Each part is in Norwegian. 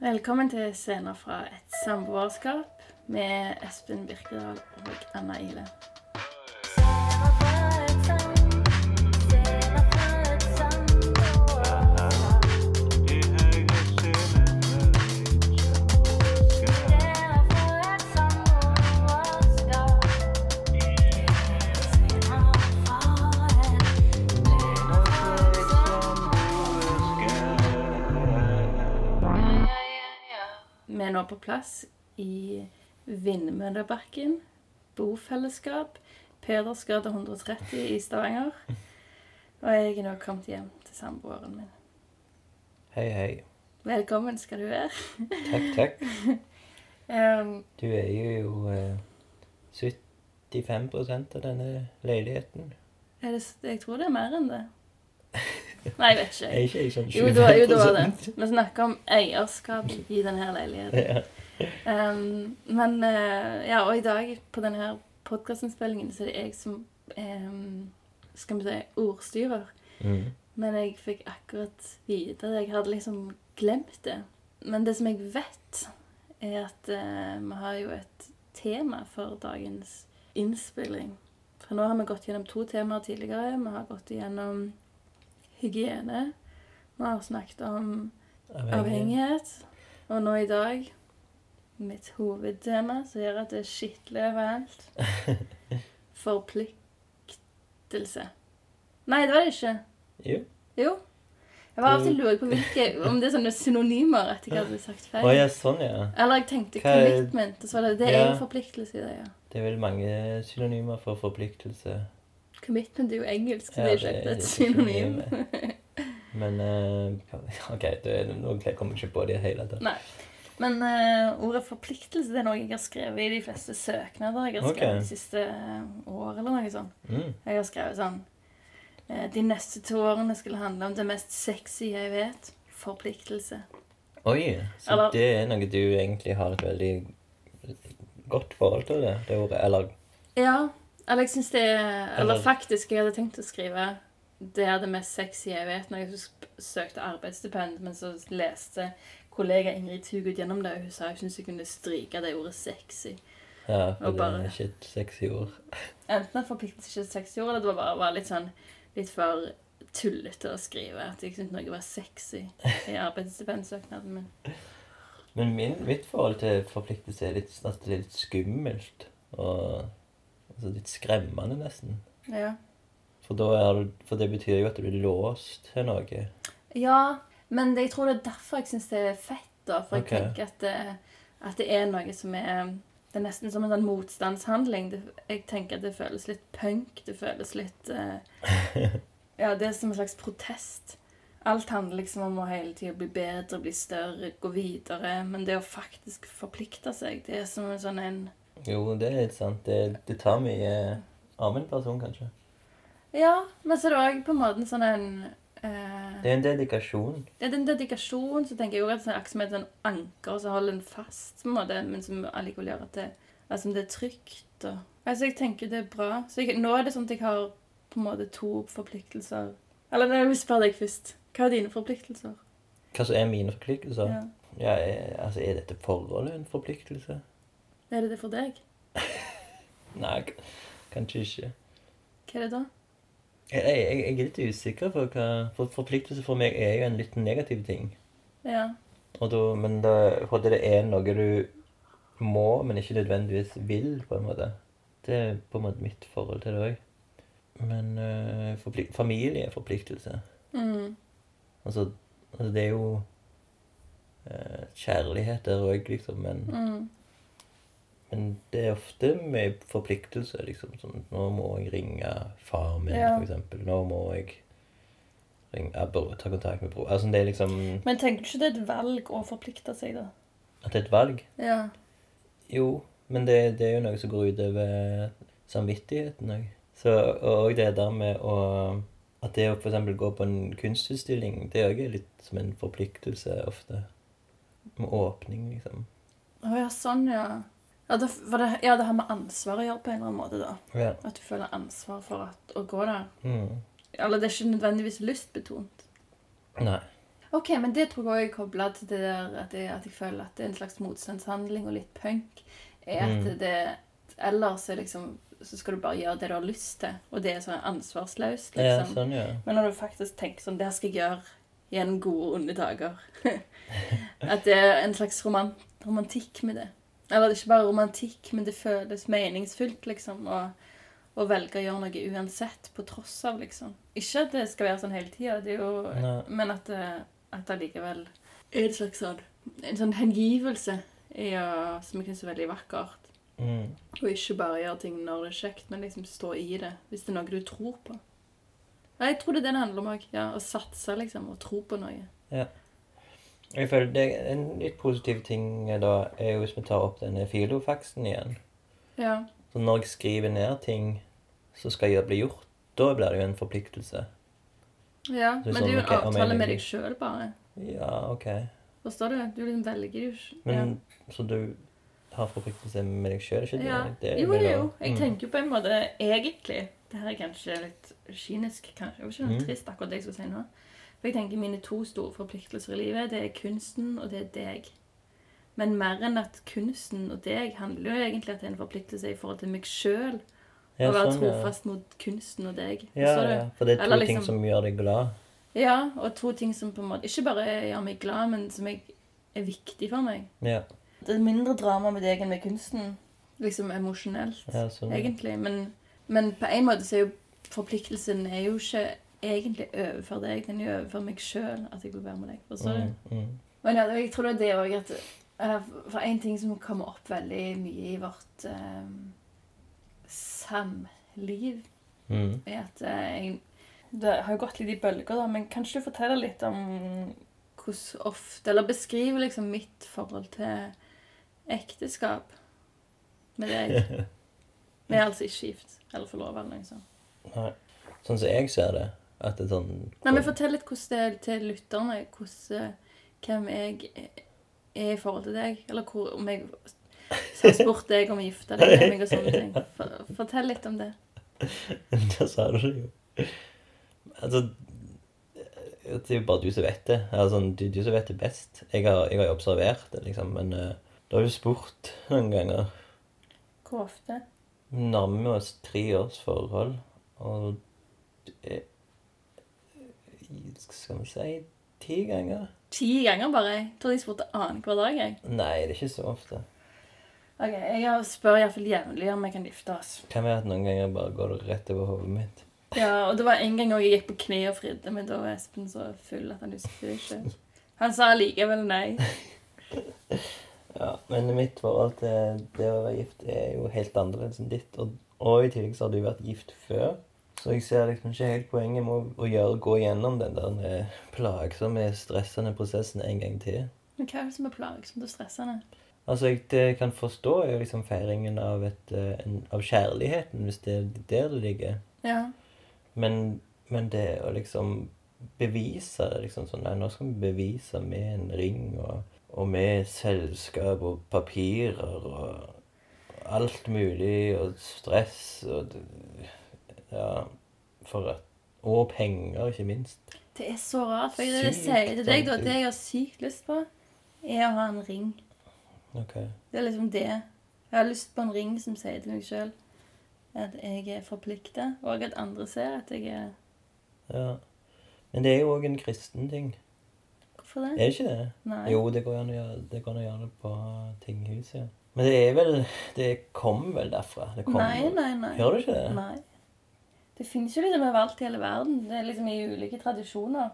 Velkommen til scener fra et samboerskap med Espen Birkedal og Anna Ile. Nå på plass i Vindmøllebakken, bofellesskap, Pedersgade 130 i Stavanger. Og jeg er nå kommet hjem til samboeren min. Hei, hei. Velkommen skal du være. Takk, takk. Um, Du er jo uh, 75% av denne leiligheten. er det, jeg tror det er mer enn det. Nei, jeg vet ikke. Er ikke jeg sånn 25 Jo, det jo, er det. Vi snakker om eierskap i denne leiligheten. Ja. Um, men eh, ja, og i dag på denne podkastinnspillingen så er det jeg som um, skal vi si ordstyrer. Mm. Men jeg fikk akkurat vite det. Jeg hadde liksom glemt det. Men det som jeg vet, er at eh, vi har jo et tema for dagens innspilling. For nå har vi gått gjennom to temaer tidligere. Vi har gått gjennom hygiene. Vi har snakket om avhengighet. Og nå i dag mitt hovedtema, som gjør at det skitler overalt. Forpliktelse. Nei, det var det ikke. Jo. Jo. Jeg var til lurer på hvilke, om det er sånne synonymer at jeg hadde sagt feil. Oh, ja, sånn, ja. Eller jeg tenkte Hva er- commitment. Og så var det, det er Ja. jo forpliktelse i det, ja. Det er vel mange synonymer for forpliktelse. Commitment er jo engelsk, så Ja, det er ikke et synonym. Men uh, OK, nå kommer jeg ikke på det i hele tatt. Nei. Men uh, ordet forpliktelse det er noe jeg har skrevet i de fleste søknader jeg har skrevet skrevet de siste eh, år, eller noe sånt. Mm. Jeg har skrevet sånn De neste to årene skulle handle om det mest sexy jeg vet. Forpliktelse. Oi, så Eller- det er noe du egentlig har et veldig godt forhold til, det, det ordet? Eller Ja. Eller jeg syns det er Eller Eller- faktisk, jeg hadde tenkt å skrive det er det mest sexy jeg vet når jeg søkte arbeidsstipend, men så leste kollega Ingrid Tugut gjennom det, og hun sa hun syntes jeg kunne stryke det ordet sexy. Ja, for det er ikke et sexy ord. Enten at forpliktelse ikke er et sexy ord, eller det var bare var litt sånn litt for tullete å skrive. At jeg syntes noe var sexy i arbeidsstipendsøknaden min. Men min, mitt forhold til forpliktelse er litt, at det er litt skummelt. Og altså litt skremmende, nesten. Ja. For, du, for det betyr jo at du blir låst til noe. Ja, men det, jeg tror det er derfor jeg syns det er fett. da, For jeg tenker at det, at det er noe som er Det er nesten som en sånn motstandshandling. Det, jeg tenker at det føles litt punk. Det føles litt uh, Ja, det er som en slags protest. Alt handler liksom om å hele tida bli bedre, bli større, gå videre. Men det å faktisk forplikte seg, det er som en sånn en Jo, det er litt sant. Det, det tar mye av en person, kanskje. Ja, men så er det òg på en måte en sånn en eh, Det er en dedikasjon. Det er en dedikasjon, så tenker jeg også at det er akkurat som et sånn anker som holder en fast, på en måte, men som allikevel gjør at det, altså, det er trygt. Og, altså, jeg tenker det er bra. Så jeg, nå er det sånn at jeg har på en måte to forpliktelser. Eller jeg vil spørre deg først. Hva er dine forpliktelser? Hva som er mine forpliktelser? Ja. Ja, jeg, altså, er dette forholdet en forpliktelse? Er det det for deg? Nei, kanskje ikke. Hva er det da? Jeg, jeg, jeg er litt usikker på hva For forpliktelse for meg er jo en litt negativ ting. Ja. Da, men da, for det er noe du må, men ikke nødvendigvis vil, på en måte. Det er på en måte mitt forhold til det òg. Men uh, forplikt, familie er forpliktelse. Mm. Altså, altså det er jo uh, kjærlighet der òg, liksom, men, Mm. Men det er ofte med forpliktelse, liksom. Sånn, nå må jeg ringe far min, Ja. eksempel. Nå må jeg ringe, ja, bro, ta kontakt med bror. Altså, det er liksom Men tenker du ikke det er et valg å forplikte seg, da? At det er et valg. Ja. Jo, men det, det er jo noe som går utover samvittigheten òg. Og det der med å At det å f.eks. gå på en kunstutstilling, det òg er litt som en forpliktelse ofte. Med åpning, liksom. Å ja, sånn, ja. Ja det, det, ja, det har med ansvar å gjøre på en eller annen måte, da. Ja. At du føler ansvar for at, å gå der. Mm. Eller det er ikke nødvendigvis lystbetont. Nei. Ok, men det tror jeg også er kobla til det der at jeg, at jeg føler at det er en slags motstandshandling og litt punk. Er at Mm. det Ellers er liksom så skal du bare gjøre det du har lyst til, og det er sånn ansvarsløst, Ja, liksom. sånn, ja. Men når du faktisk tenker sånn Det skal jeg gjøre gjennom gode og onde dager. At det er en slags romant, romantikk med det. Eller det er ikke bare romantikk, men det føles meningsfullt, liksom. Å, å velge å gjøre noe uansett, på tross av, liksom. Ikke at det skal være sånn hele tida. Men at det, at det likevel er en slags sånn En sånn hengivelse i å, som jeg syns er veldig vakkert. Mm. Og ikke bare gjøre ting når det er kjekt, men liksom stå i det hvis det er noe du tror på. Ja, jeg tror det er det det handler om òg. Ja, å satse, liksom, og tro på noe. Jeg føler det En litt positiv ting da er jo hvis vi tar opp denne filofaksen igjen. Ja. Så når jeg skriver ned ting som skal gjøre- bli gjort, da blir det jo en forpliktelse. ja. men sånn, det er jo en okay, avtale med deg sjøl, bare. Ja, ok. Forstår du? Du liksom velger jo ikke Men så du har forpliktelse med deg sjøl, ikke det? ja. det er Jo, jo, jo. Jeg Mm. tenker jo på en måte egentlig Det her er kanskje litt kynisk, kanskje. Det var ikke noe Mm. trist, akkurat det jeg skulle si nå. For jeg tenker mine to store forpliktelser i livet, det er kunsten, og det er deg. Men mer enn at kunsten og deg handler jo egentlig at det er en forpliktelse i forhold til meg sjøl. Ja, å være sånn, ja. trofast mot kunsten og deg. Ja, ja, for det er to Eller ting liksom- som gjør deg glad. Ja, og to ting som på en måte ikke bare gjør meg glad, men som jeg, er viktig for meg. Ja, Det er mindre drama med deg enn med kunsten. Liksom emosjonelt, ja sånn. egentlig. Men, men på en måte så er jo forpliktelsen er jo ikke egentlig overfor deg, den er overfor meg sjøl at jeg vil være med deg. Forstår du? Mm, mm. Men ja, jeg tror det er det òg at eh, For en ting som kommer opp veldig mye i vårt eh, samliv, Mm. er at eh, jeg Det har jo gått litt i bølger, da, men kanskje du forteller litt om hvordan ofte Eller beskriver liksom mitt forhold til ekteskap med deg. Vi er altså ikke gift eller forlova eller noe sånt. Nei. Sånn som jeg ser det, at det er sånn Nei, men Fortell litt hvordan det er til lytterne. Hvordan, hvem jeg er i forhold til deg. Eller hvor, om jeg har spurt deg om å gifte deg med meg og sånne ting. For, fortell litt om det. Da sa du det jo. Altså Det er jo bare du som vet det. Altså, du, du som vet det best. Jeg har, jeg har jo observert det, liksom, men uh, du har jo spurt noen ganger. Hvor ofte? Nærmer oss tre års forhold, og det er Skal vi si ti ganger? Ti ganger bare. Jeg trodde jeg spurte annenhver dag. jeg. Nei, det er ikke så ofte. Ok, Jeg spør iallfall jevnlig om jeg kan gifte oss. Kan være at noen ganger bare går det rett over hodet mitt. Ja, og det var en gang jeg gikk på kne og fridde, men da var Espen så full at han husker ikke. Han sa likevel nei. Ja, men mitt forhold til det å være gift er jo helt annerledes enn ditt. Og, og i tillegg så har du vært gift før. Så jeg ser liksom ikke helt poenget med å, gjøre, gå gjennom den der eh, plagsomme, stressende prosessen en gang til. Men hva er det som er plagsomt og stressende? Altså, jeg, det jeg kan forstå, er liksom feiringen av, et, eh, en, av kjærligheten, hvis det er der det ligger. Ja. Men, men det å liksom bevise det liksom sånn Nei, nå skal vi bevise med en ring og, og med selskap og papirer og alt mulig og stress og Ja, for at Og penger, ikke minst. Det er så rart. For det jeg Sykt til deg, da, det jeg har sykt lyst på, er å ha en ring. Ok. Det er liksom det. Jeg har lyst på en ring som sier til meg sjøl at jeg er forplikta, og at andre ser at jeg er Ja. Men det er jo òg en kristen ting. Hvorfor det? Er det ikke det? Nei. Jo, det går an å gjøre det, å gjøre det på tinghuset. Men det er vel Det kommer vel derfra? Det kommer, nei, nei, nei. Gjør det ikke det? Nei. Det fins jo liksom overalt i hele verden. Det er liksom i ulike tradisjoner.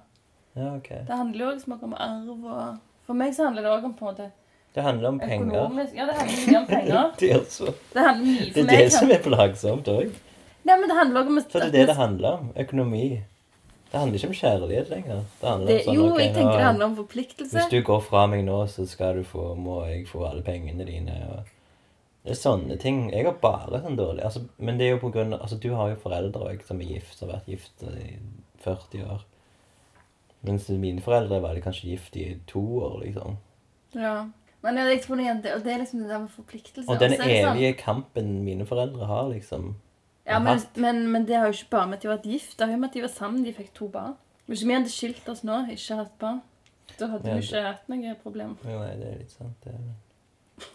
Ja, ok. Det handler jo liksom om arv og For meg så handler det òg om på en måte Det handler om penger. Ja, det handler mye om penger. Det er, altså, Det handler mye det, er meg. det som er plagsomt òg. Nei, men det handler også om For det er det det handler om. Økonomi. Det handler ikke om kjærlighet lenger. Det handler det, om sånn Jo, okay, jeg tenker nå- det handler om forpliktelse. Hvis du går fra meg nå, så skal du få, må jeg få alle pengene dine. Og det er sånne ting. Jeg har bare sånn dårlig altså, Men det er jo på grunn av Altså, du har jo foreldre også, som er gift, som har vært gift i 40 år. Mens mine foreldre var kanskje gift i to år, liksom. Ja. Men jeg, jeg tror det, er- og det er liksom det der med forpliktelser. Og den er sånn- evige kampen mine foreldre har, liksom Ja, men, men, men det har jo ikke bare med at de har vært gift. Det har jo med at de var sammen, de fikk to barn. Hvis vi hadde skilt oss nå, ikke hatt barn, Da hadde Ja, vi ikke hatt noe problem. Nei, det er litt sant, det. Men...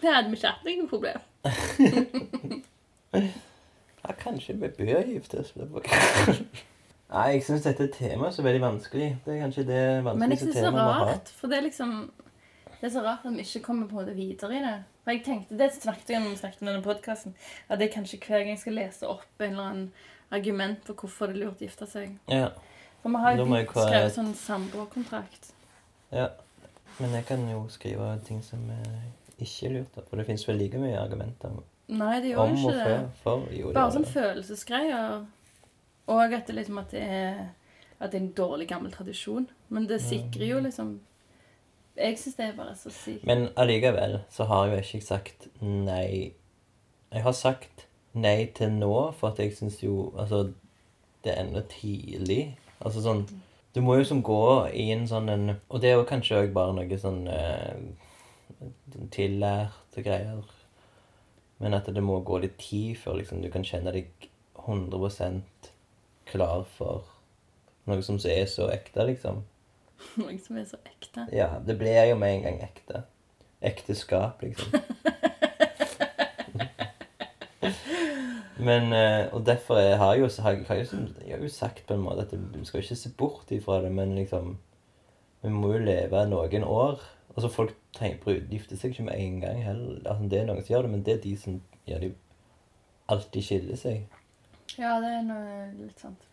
Da hadde vi ikke hatt noe problem. Ja, kanskje vi bør gifte oss. Nei, jeg syns dette temaet er så veldig vanskelig. Det er kanskje det vanskeligste temaet vi har. Men jeg synes det er rart, for det er liksom Det er så rart at vi ikke kommer på det videre i det. For jeg tenkte, Det snakket jeg om snakket om denne podkasten, at jeg kanskje hver gang jeg skal lese opp en eller annen argument for hvorfor det er lurt å gifte seg. Ja, For vi har jo skrevet sånn samboerkontrakt. ja. Men jeg kan jo skrive ting som eh, ikke lurt. For det fins vel like mye argumenter Nei, det gjør om jo og ikke for. for jo, det Bare sånn følelsesgreier. Og at det liksom at det er at det er en dårlig gammel tradisjon. Men det sikrer jo liksom Jeg syns det er bare så sykt. Men allikevel så har jo ikke jeg sagt nei. Jeg har sagt nei til nå, for at jeg syns jo Altså, det er ennå tidlig. Altså sånn Du må jo som gå i en sånn en Og det er jo kanskje òg bare noe sånn eh, tillærte greier. Men at det må gå litt tid før liksom, du kan kjenne deg 100 klar for noe som er så ekte, liksom. Noe som er så ekte. Ja, det blir jo med en gang ekte. Ekteskap, liksom. Men, eh, Og derfor er, har jeg jo, har jeg, har jeg, jeg har jo sagt på en måte at vi skal ikke se bort ifra det, men liksom Vi må jo leve noen år. Altså Folk trenger å gifte seg ikke med en gang heller. Altså, det er noen som gjør det, men det er de som ja, de alltid skiller seg. Ja, det er noe litt sant.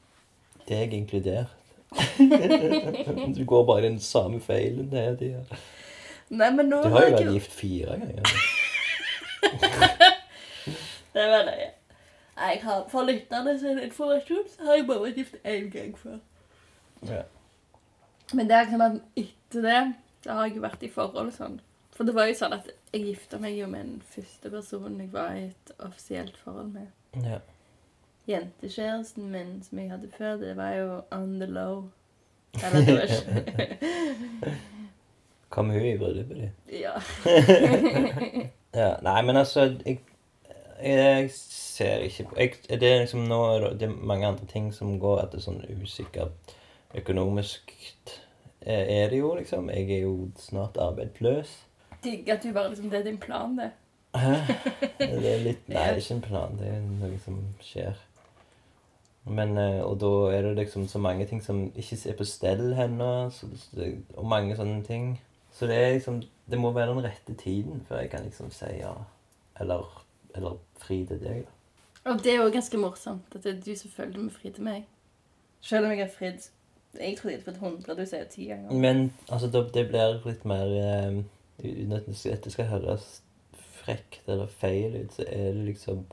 Det jeg inkludert. du går bare i den samme feilen hele tida. Nei, men nå Du har jo vært gift fire ganger. Det var det. Jeg har, For lytterne sin informasjon så har jeg bare vært gift én gang før. Ja. Men det er liksom at etter det så har jeg jo vært i forhold sånn. For det var jo sånn at jeg gifta meg jo med den første personen jeg var i et offisielt forhold med. ja. Jentekjæresten min som jeg hadde før, det var jo on the low. Eller det var ikke Kom hun i bryllupet ditt? Ja. Ja, nei, men altså Jeg, jeg ser ikke på jeg, Det er liksom nå Det er mange andre ting som går at det er sånn usikkert økonomisk er det jo, liksom. Jeg er jo snart arbeidsløs. Digg at du bare liksom Det er din plan, det. Det er litt Nei, det er ikke en plan. Det er noe som skjer. Men, eh, Og da er det liksom så mange ting som ikke er på stell ennå, og mange sånne ting. Så det er liksom Det må være den rette tiden før jeg kan liksom si ja. Eller, eller fri til deg, da. Og det er jo ganske morsomt at det er du som følger med fri til meg. Selv om jeg har fridd Jeg trodde hadde fridd 100, du sier 10 ganger. Men altså, det blir litt mer eh, Uten at det skal- høres frekt eller feil ut, så er det liksom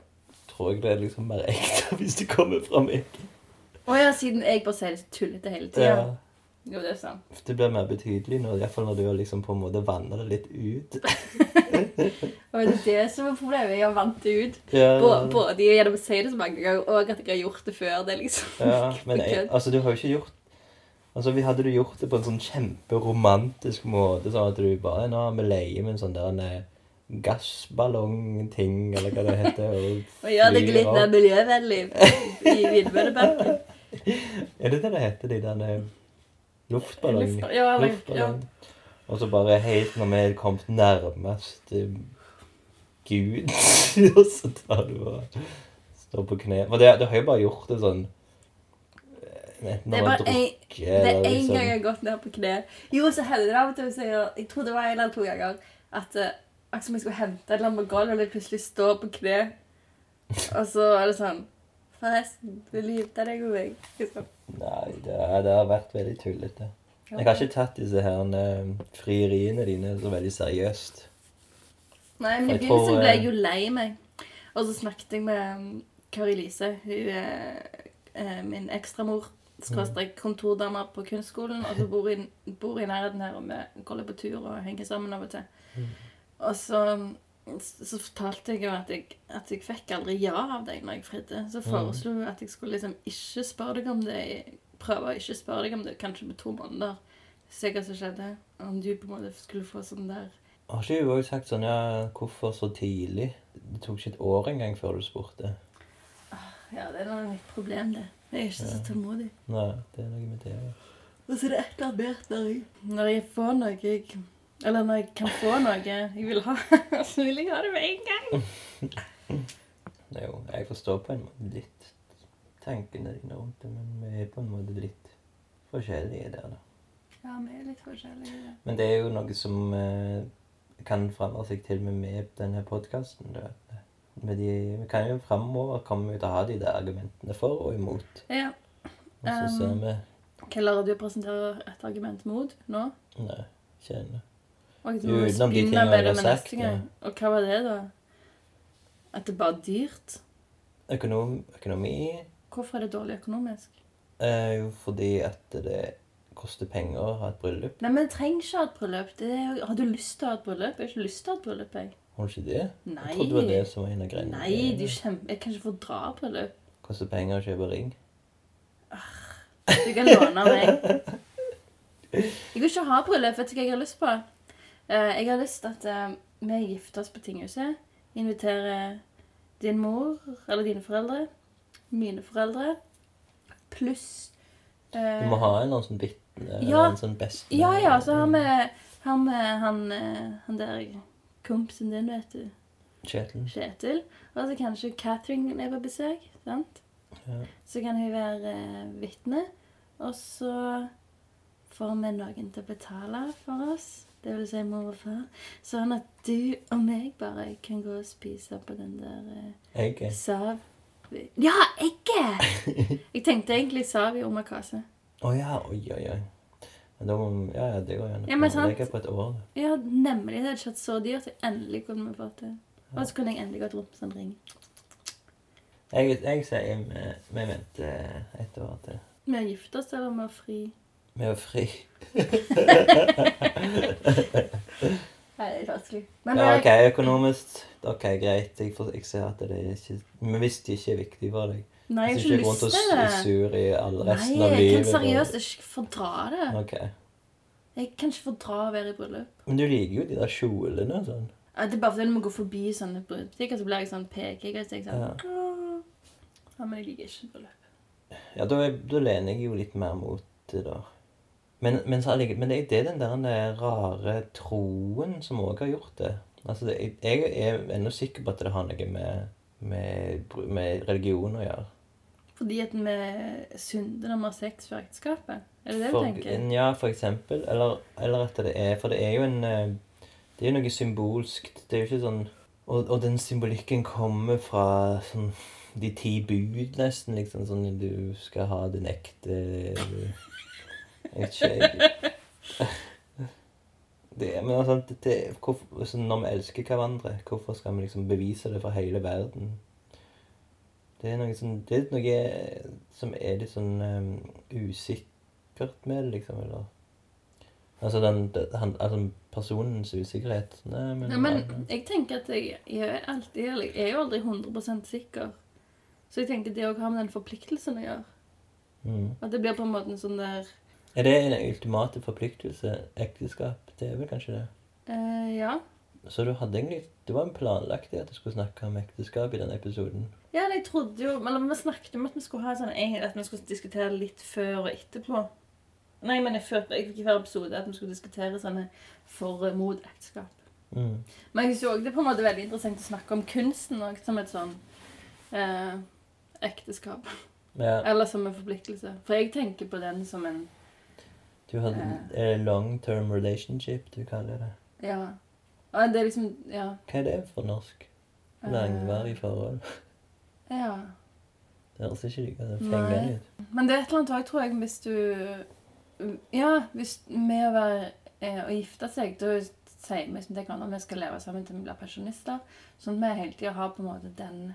Tror jeg det er liksom mer ekte hvis det kommer fra meg. Å ja, siden jeg bare sier det tullete hele tida. Ja. Jo, det er sant. Det blir mer betydelig nå, iallfall når du liksom på en måte vanna det litt ut. Og det er det som er problemet. Jeg har vant det ut. Ja, Både gjennom å si det så mange ganger, og at jeg har gjort det før. Det liksom ja, men jeg, altså, du har jo ikke gjort Altså, vi Hadde du gjort det på en sånn kjemperomantisk måte, sånn at du bare Nå vi leie med en sånn der en, gassballongting, eller hva det heter. Og gjør det flyr litt mer miljøvennlig i Vindmøllebakken. Er det det det heter, de der luftballongene? luftballong? Luft- ja, luftballong. Og så bare helt når vi er kommet nærmest eh, Gud, og så tar du og står på kne. For det, det har jo bare gjort det sånn Enten Det er bare én liksom gang jeg har gått ned på kne. Jo, så hender det av og til jeg, jeg tror det var en eller to ganger at uh, akkurat som jeg skulle hente et eller annet på gulvet, og jeg plutselig står på kne. Og så er det sånn Forresten, vil du gifte deg med meg? Liksom. Nei, det, det har vært veldig tullete. Jeg har ikke tatt disse her eh, frieriene dine så veldig seriøst. Nei, men i begynnelsen ble eh, jeg jo lei meg. Og så snakket jeg med um, Kari Lise. Hun er eh, min ekstramor. Skråstrek kontordame på kunstskolen. Og så bor i, bor i nærheten her, og vi går litt på tur og henger sammen av og til. Mm. Og så, så fortalte jeg jo at jeg, at jeg fikk aldri ja av deg når jeg fridde. Så foreslo hun at jeg skulle liksom ikke spørre deg om det. Prøve å ikke spørre deg om det kanskje på to måneder. Se hva som skjedde. Om du på en måte skulle få sånn der Har ikke hun også sagt sånn Ja, hvorfor så tidlig? Det tok ikke et år engang før du spurte. Ja, det er noe mitt problem, det. Jeg er ikke så tålmodig. Nei, det er noe med det. Og så er det et eller annet mer der i. Når jeg får noe jeg Eller når jeg kan få noe jeg vil ha, så vil jeg ha det med en gang. Jo, jeg forstår på en måte litt tankene dine rundt det, men vi er på en måte litt forskjellige der, da. Ja, vi er litt forskjellige. Ja. Men det er jo noe som eh, kan forandre seg til og med med denne podkasten. Vi kan jo framover komme ut og ha de der argumentene for og imot. Ja. Og så ser Um, vi Klarer du å presentere et argument mot nå? Nei, ikke ennå. Jo, utenom de tingene jeg har sagt, gang. Og hva var det, da? At det bare er dyrt? Økonom, økonomi Hvorfor er det dårlig økonomisk? Eh, jo fordi at det koster penger å ha et bryllup. Nei, men trenger ikke ha et bryllup. Det er, har du lyst til å ha et bryllup? Jeg har ikke lyst til å ha et bryllup, jeg. Har du ikke det? Nei. Jeg trodde det var det som var en av greiene. Nei, er kjempe... Jeg kan ikke få dra på det. Koster penger å kjøpe ring. Arr, Du kan låne meg. Jeg vil ikke ha bryllup. Vet du hva jeg har lyst på? Eh, jeg har lyst til at eh, vi gifter oss på tinghuset. Inviterer din mor, eller dine foreldre, mine foreldre, pluss eh, Du må ha en eller annen sånn vitne, Ja. en sånn beste Ja, ja, så har vi han, han, han der kompisen din, vet du. Kjetil. Kjetil. Og så kanskje Catherine er på besøk. sant? Ja. Så kan hun være eh, vitne. Og så får vi noen til å betale for oss. Det vil si mor og far. Sånn at du og meg bare kan gå og spise på den der eh, Egget. sav... Ja, egget! Jeg tenkte egentlig sav i omakase. Å ja, oi, oi, oi. Men da må Ja, ja, det går jo an. Ja, men sant. Er på et år. Ja, nemlig. Det hadde ikke vært så dyrt. Jeg endelig kunne vi fått det. Og så kunne jeg endelig gått rundt med sånn ring. Jeg, jeg sier vi, vi venter et år til. Med å gifte oss eller med å fri? Vi er fri. Nei, det er vanskelig. Men Ja, OK, økonomisk. Ok, greit. Jeg, får, jeg ser at det er ikke Men hvis det ikke er viktig for deg Nei, jeg har ikke ikke lyst til det. sur i all resten Nei, av jeg kan seriøst ikke fordra det. Ok. Jeg kan ikke fordra å være i bryllup. Men du liker jo de der kjolene og sånn. Ja, Det er bare fordi når vi går forbi sånne butikker, så blir jeg sånn pekig. Så jeg sånn Ja. Ja, men jeg liker ikke bryllup. Ja, da, da lener jeg jo litt mer mot det, da. Men, men, så, allike- men det er den der den rare troen som òg har gjort det. Altså, det, jeg, jeg er ennå sikker på at det har noe med, med, med religion å gjøre. Fordi at vi synder når vi har sex før ekteskapet? Er det det du For, tenker? ja, for eksempel. Eller, eller at det er For det er jo en eh, Det er jo noe symbolsk. Det er jo ikke sånn Og, og den symbolikken kommer fra sånn de ti bud, nesten. liksom Sånn du skal ha din ekte Jeg vet ikke jeg det, Men altså, det, hvorfor, sånn, når vi elsker hverandre, hvorfor skal vi liksom bevise det for hele verden? Det er noe, sånn, det er noe som er litt sånn um, usikkert med det, liksom. Eller Altså, den, den, altså personens usikkerhet. Nei, men, Ja, men jeg tenker at jeg, jeg, er alltid, jeg er jo aldri 100% sikker. Så jeg tenker det òg har med den forpliktelsen å gjøre. mm. At det blir på en måte en sånn der Er det en ultimate forpliktelse? Ekteskap? Det er vel kanskje det? eh, Ja. Så du hadde egentlig Det var en planlagt det at du skulle snakke om ekteskap i denne episoden? Ja, jeg trodde jo Eller vi snakket om at vi skulle ha sånn At vi skulle diskutere litt før og etterpå. Nei, men jeg følte ikke hver episode at vi skulle diskutere sånne for og mot ekteskap. Mm. Men jeg synes jo det er på en måte veldig interessant å snakke om kunsten òg som et sånn eh, ekteskap. Ja. Eller som en forpliktelse. For jeg tenker på den som en Du hadde eh, long term relationship, du kaller det. Ja. ja det er liksom Ja. Hva er det for norsk? Langvarig forhold? Ja. Det høres ikke like fengende ut. Men det er et eller annet òg, tror jeg, hvis du Ja, hvis med å være eh, å gifte seg, da sier vi som til hverandre at vi skal leve sammen til vi blir pensjonister. Sånn at vi hele tida har på en måte den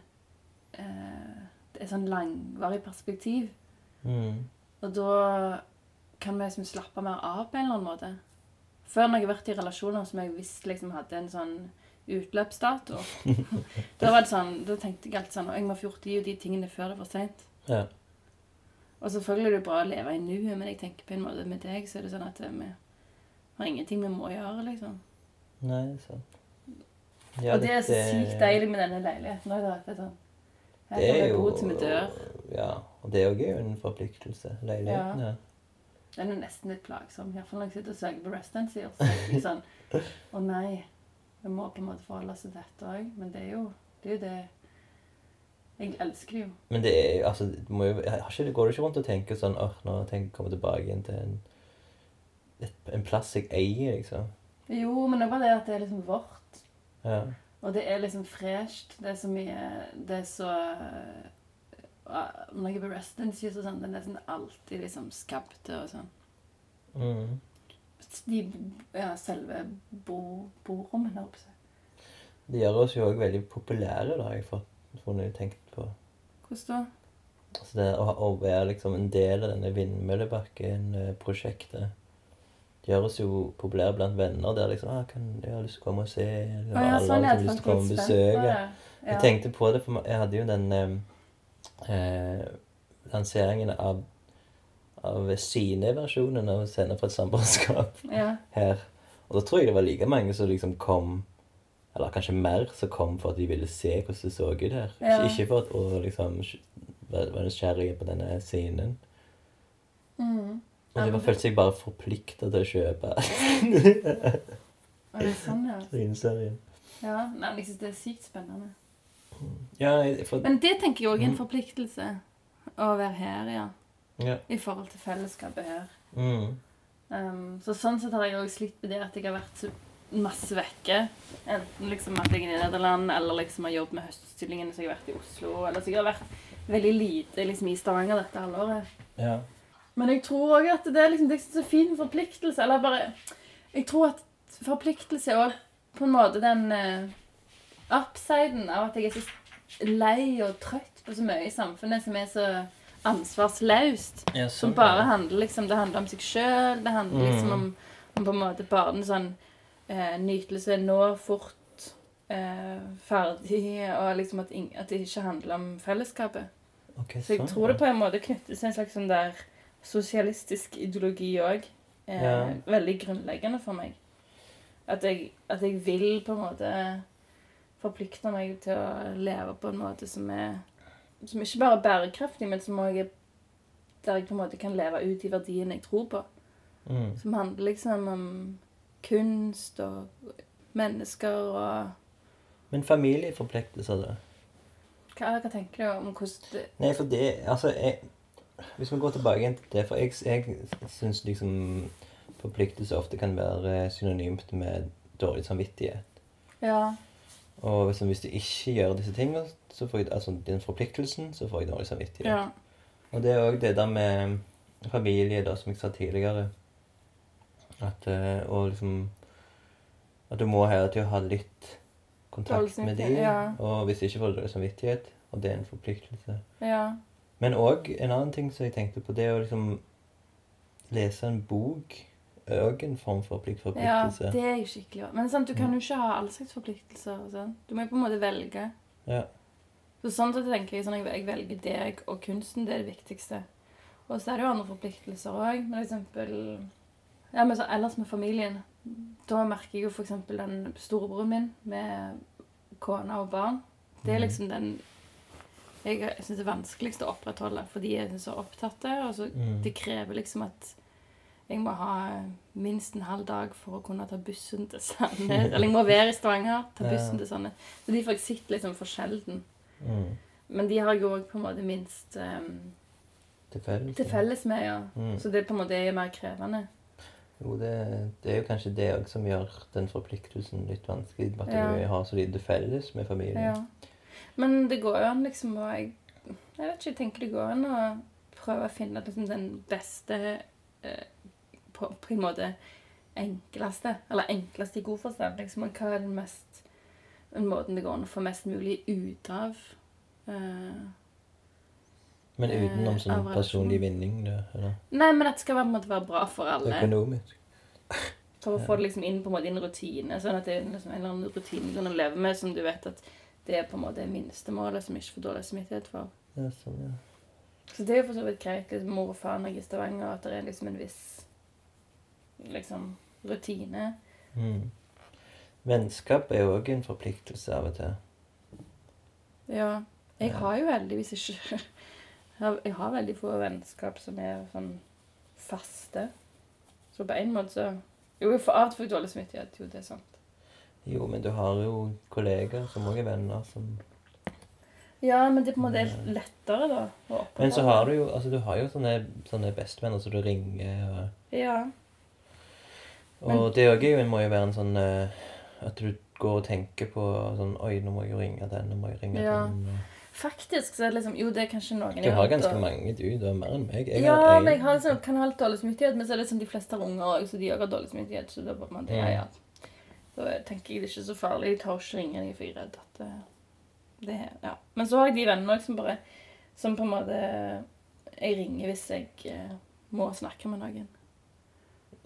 eh, Det er sånn langvarig perspektiv. Mm. Og da kan vi liksom slappe mer av på en eller annen måte. Før når jeg har vært i relasjoner som jeg visste liksom hadde en sånn utløpsdato, da var det sånn, da tenkte jeg alltid sånn Jeg må få gjort de og de tingene før det er for seint. Ja. Og selvfølgelig er det bra å leve i nuet, men jeg tenker på en måte med deg så er det sånn at vi har ingenting vi må gjøre, liksom. Nei, sant. Ja, og det er så sykt deilig med denne leiligheten òg, da. Det er sånn Her Det er jo til vi dør. Ja, og det er jo en forpliktelse. Leiligheten, ja. Det er nesten litt plagsom. Iallfall når jeg sitter og søker på residency. Og så jeg sånn Å nei, vi må på en måte forholde oss til dette òg. Men det er jo det. Er jo det. Jeg elsker det jo. Men det er altså, må jo, ikke, Går du ikke rundt og tenker sånn åh, nå tenker jeg komme tilbake igjen til en, en plass jeg eier, liksom? Jo, men det er bare det at det er liksom vårt. Ja. Og det er liksom fresht. Det er så mye Det er så Når jeg er på residency og sånn, det er nesten alltid liksom skapte og sånn. Mm. De, ja, selve bo, borommene, jeg. Det gjør oss jo òg veldig populære, da, har jeg funnet tenkt på. Hvordan da? Altså det å, å være liksom en del av denne Vindmøllebakken-prosjektet det gjør oss jo populære blant venner. Der liksom ah, kan, 'Jeg har lyst til å komme og se.' Liksom, Å ja, alle sånn har liksom det lyst til å komme og besøke. Ja. Jeg tenkte på det, for jeg hadde jo den eh, eh, lanseringen av, av sine versjoner av Scener fra et samboerskap Ja. her. Og da tror jeg det var like mange som liksom kom Eller kanskje mer som kom for at de ville se hvordan det så ut her. Ja. Ikke, for at å liksom være nysgjerrige på denne scenen. Mm. Og de bare følte seg bare forplikta til å kjøpe Og det er sånn, ja. Ja. Men jeg synes det er sykt spennende. Ja, for, Men det tenker jeg òg er en Mm. forpliktelse. Å være her, ja. Ja. I forhold til fellesskapet her. Mm. Um, så sånn sett har jeg òg slitt med det at jeg har vært så masse vekke. Enten liksom at jeg er i Nederland, eller liksom har jobbet med høststillingene så jeg har vært i Oslo. Eller så jeg har vært veldig lite liksom, i Stavanger dette halvåret. Yeah. Men jeg tror òg at det er liksom, det er så fin forpliktelse. Eller bare Jeg tror at forpliktelse er òg på en måte den uh, upsiden av at jeg er så lei og trøtt på så mye i samfunnet som er så ansvarsløst. ja Som bare handler liksom Det handler om seg sjøl. Det handler Mm. liksom om, om på en måte bare en sånn eh, nytelse nå, fort, eh, ferdig, og liksom at, at det ikke handler om fellesskapet. Okay, Så jeg sånn, tror det på en måte knyttes en slags sånn der sosialistisk ideologi òg. Eh, Ja. Veldig grunnleggende for meg. At jeg, at jeg vil på en måte forplikte meg til å leve på en måte som er Som ikke bare er bærekraftig, men som også er Der jeg på en måte kan leve ut de verdiene jeg tror på. Mm. Som handler liksom om kunst og mennesker og Men familieforpliktelser, da? Hva, hva tenker du om hvordan det Nei, for det Altså, jeg, hvis vi går tilbake igjen til det For jeg, jeg syns liksom forpliktelser ofte kan være synonymt med dårlig samvittighet. Ja. Og hvis, hvis du ikke gjør disse tingene, så får jeg, altså den forpliktelsen, så får jeg dårlig samvittighet. ja. Og det er òg det der med familie, da, som jeg sa tidligere. At eh, Og liksom At du må hele tida ha litt kontakt med dem. ja. Og hvis ikke får du dårlig samvittighet, og det er en forpliktelse. Ja. Men òg en annen ting som jeg tenkte på, det er å liksom lese en bok. Òg en form for pliktforpliktelse. Ja, det er jo skikkelig også. Men sant, du kan jo ikke ha alle slags forpliktelser. Sånn. Du må jo på en måte velge. Ja. Så sånn sett tenker jeg sånn jeg, velger deg og kunsten. Det er det viktigste. Og så er det jo andre forpliktelser òg. For eksempel ja, men så, ellers med familien. Da merker jeg jo eksempel den storebroren min med kone og barn. Det er Mhm. liksom den jeg syns er vanskeligst å opprettholde, fordi jeg er så opptatt. Og så Mm. det krever liksom at jeg må ha minst en halv dag for å kunne ta bussen til Sandnes. Eller jeg må være i Stavanger, ta bussen til Sandnes. Så de får jeg sett liksom for sjelden. Mm. Men de har jeg òg på en måte minst um, Til felles. til felles med, ja. Mm. Så det på en måte er mer krevende. Jo, det, det er jo kanskje det òg som gjør den forpliktelsen litt vanskelig. At Ja. du har så lite felles med familien. Ja. Men det går jo an liksom å jeg, jeg vet ikke, jeg tenker det går an å prøve å finne liksom den beste eh, på, på en måte enkleste. Eller enkleste i god forstand. Liksom, hva er den mest den måten det går an å få mest mulig ut av. uh, Men utenom Eh, sånn personlig vinning, Det, Eller nei, men at det skal være, på være bra for alle. økonomisk? For å få det liksom inn på en måte i en rutine. Sånn at det er liksom en eller annen rutine du kan leve med, som du vet at det er på en måte minstemålet som ikke får dårlig samvittighet for. Ja, sånn, ja. Så det er jo for så vidt greit. Liksom, mor og far når jeg er i Stavanger, at det er liksom en viss liksom, rutine. Mm. Vennskap er jo òg en forpliktelse av og til. Ja. Jeg har jo heldigvis ikke Jeg har- veldig få vennskap som er sånn faste. Så på en måte så Jo, for av og til får jeg dårlig samvittighet. Jo, det er sant. Jo, men du har jo kollegaer som også er venner som Ja, men det er på en måte lettere, da. Men så har du jo altså du har jo sånne, sånne bestevenner som du ringer og Ja. Og det òg må jo være en sånn eh, At du går og tenker på sånn Oi, nå må jeg jo ringe den, nå må jeg ringe Ja. den. Faktisk så er det liksom Jo, det er kanskje noen Du har ganske og- mange, du. Du har mer enn meg. Jeg ja, en. men jeg har liksom, kan ha litt dårlig samvittighet, men så er det liksom de fleste har unger òg, så de òg har dårlig samvittighet. Så da bare man, ja, Mm. ja. Da tenker jeg det er ikke så farlig. Jeg tar ikke ringe dem, for jeg er redd at det, det Ja. Men så har jeg de vennene òg som bare Som på en måte Jeg ringer hvis jeg eh, må snakke med noen.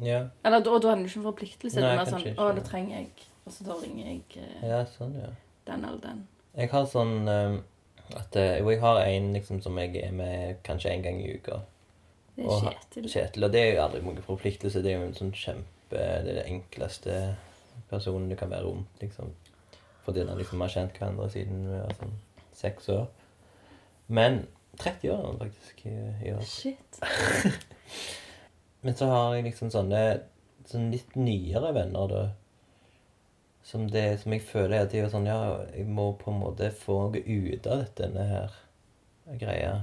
Ja, Eller da, da er det ikke en forpliktelse. Det Nei, er mer sånn ikke. Å, det trenger jeg. Og så da ringer jeg eh, ja, sånn, ja. den eller den. Jeg har sånn um, at eh, Jo, jeg har en liksom som jeg er med kanskje en gang i uka. Det Og- er Kjetil. Kjetil. Og det er jo aldri noen forpliktelse. Det er jo en sånn kjempe Det er det enkleste personen du kan være rundt, liksom. Fordi han liksom har kjent hverandre siden vi var sånn seks år. Men 30 år er han faktisk i, i år. Shit. Men så har jeg liksom sånne sånne litt nyere venner, da. Som, det, som jeg føler at de er sånn Ja, jeg må på en måte få noe ut av denne her greia.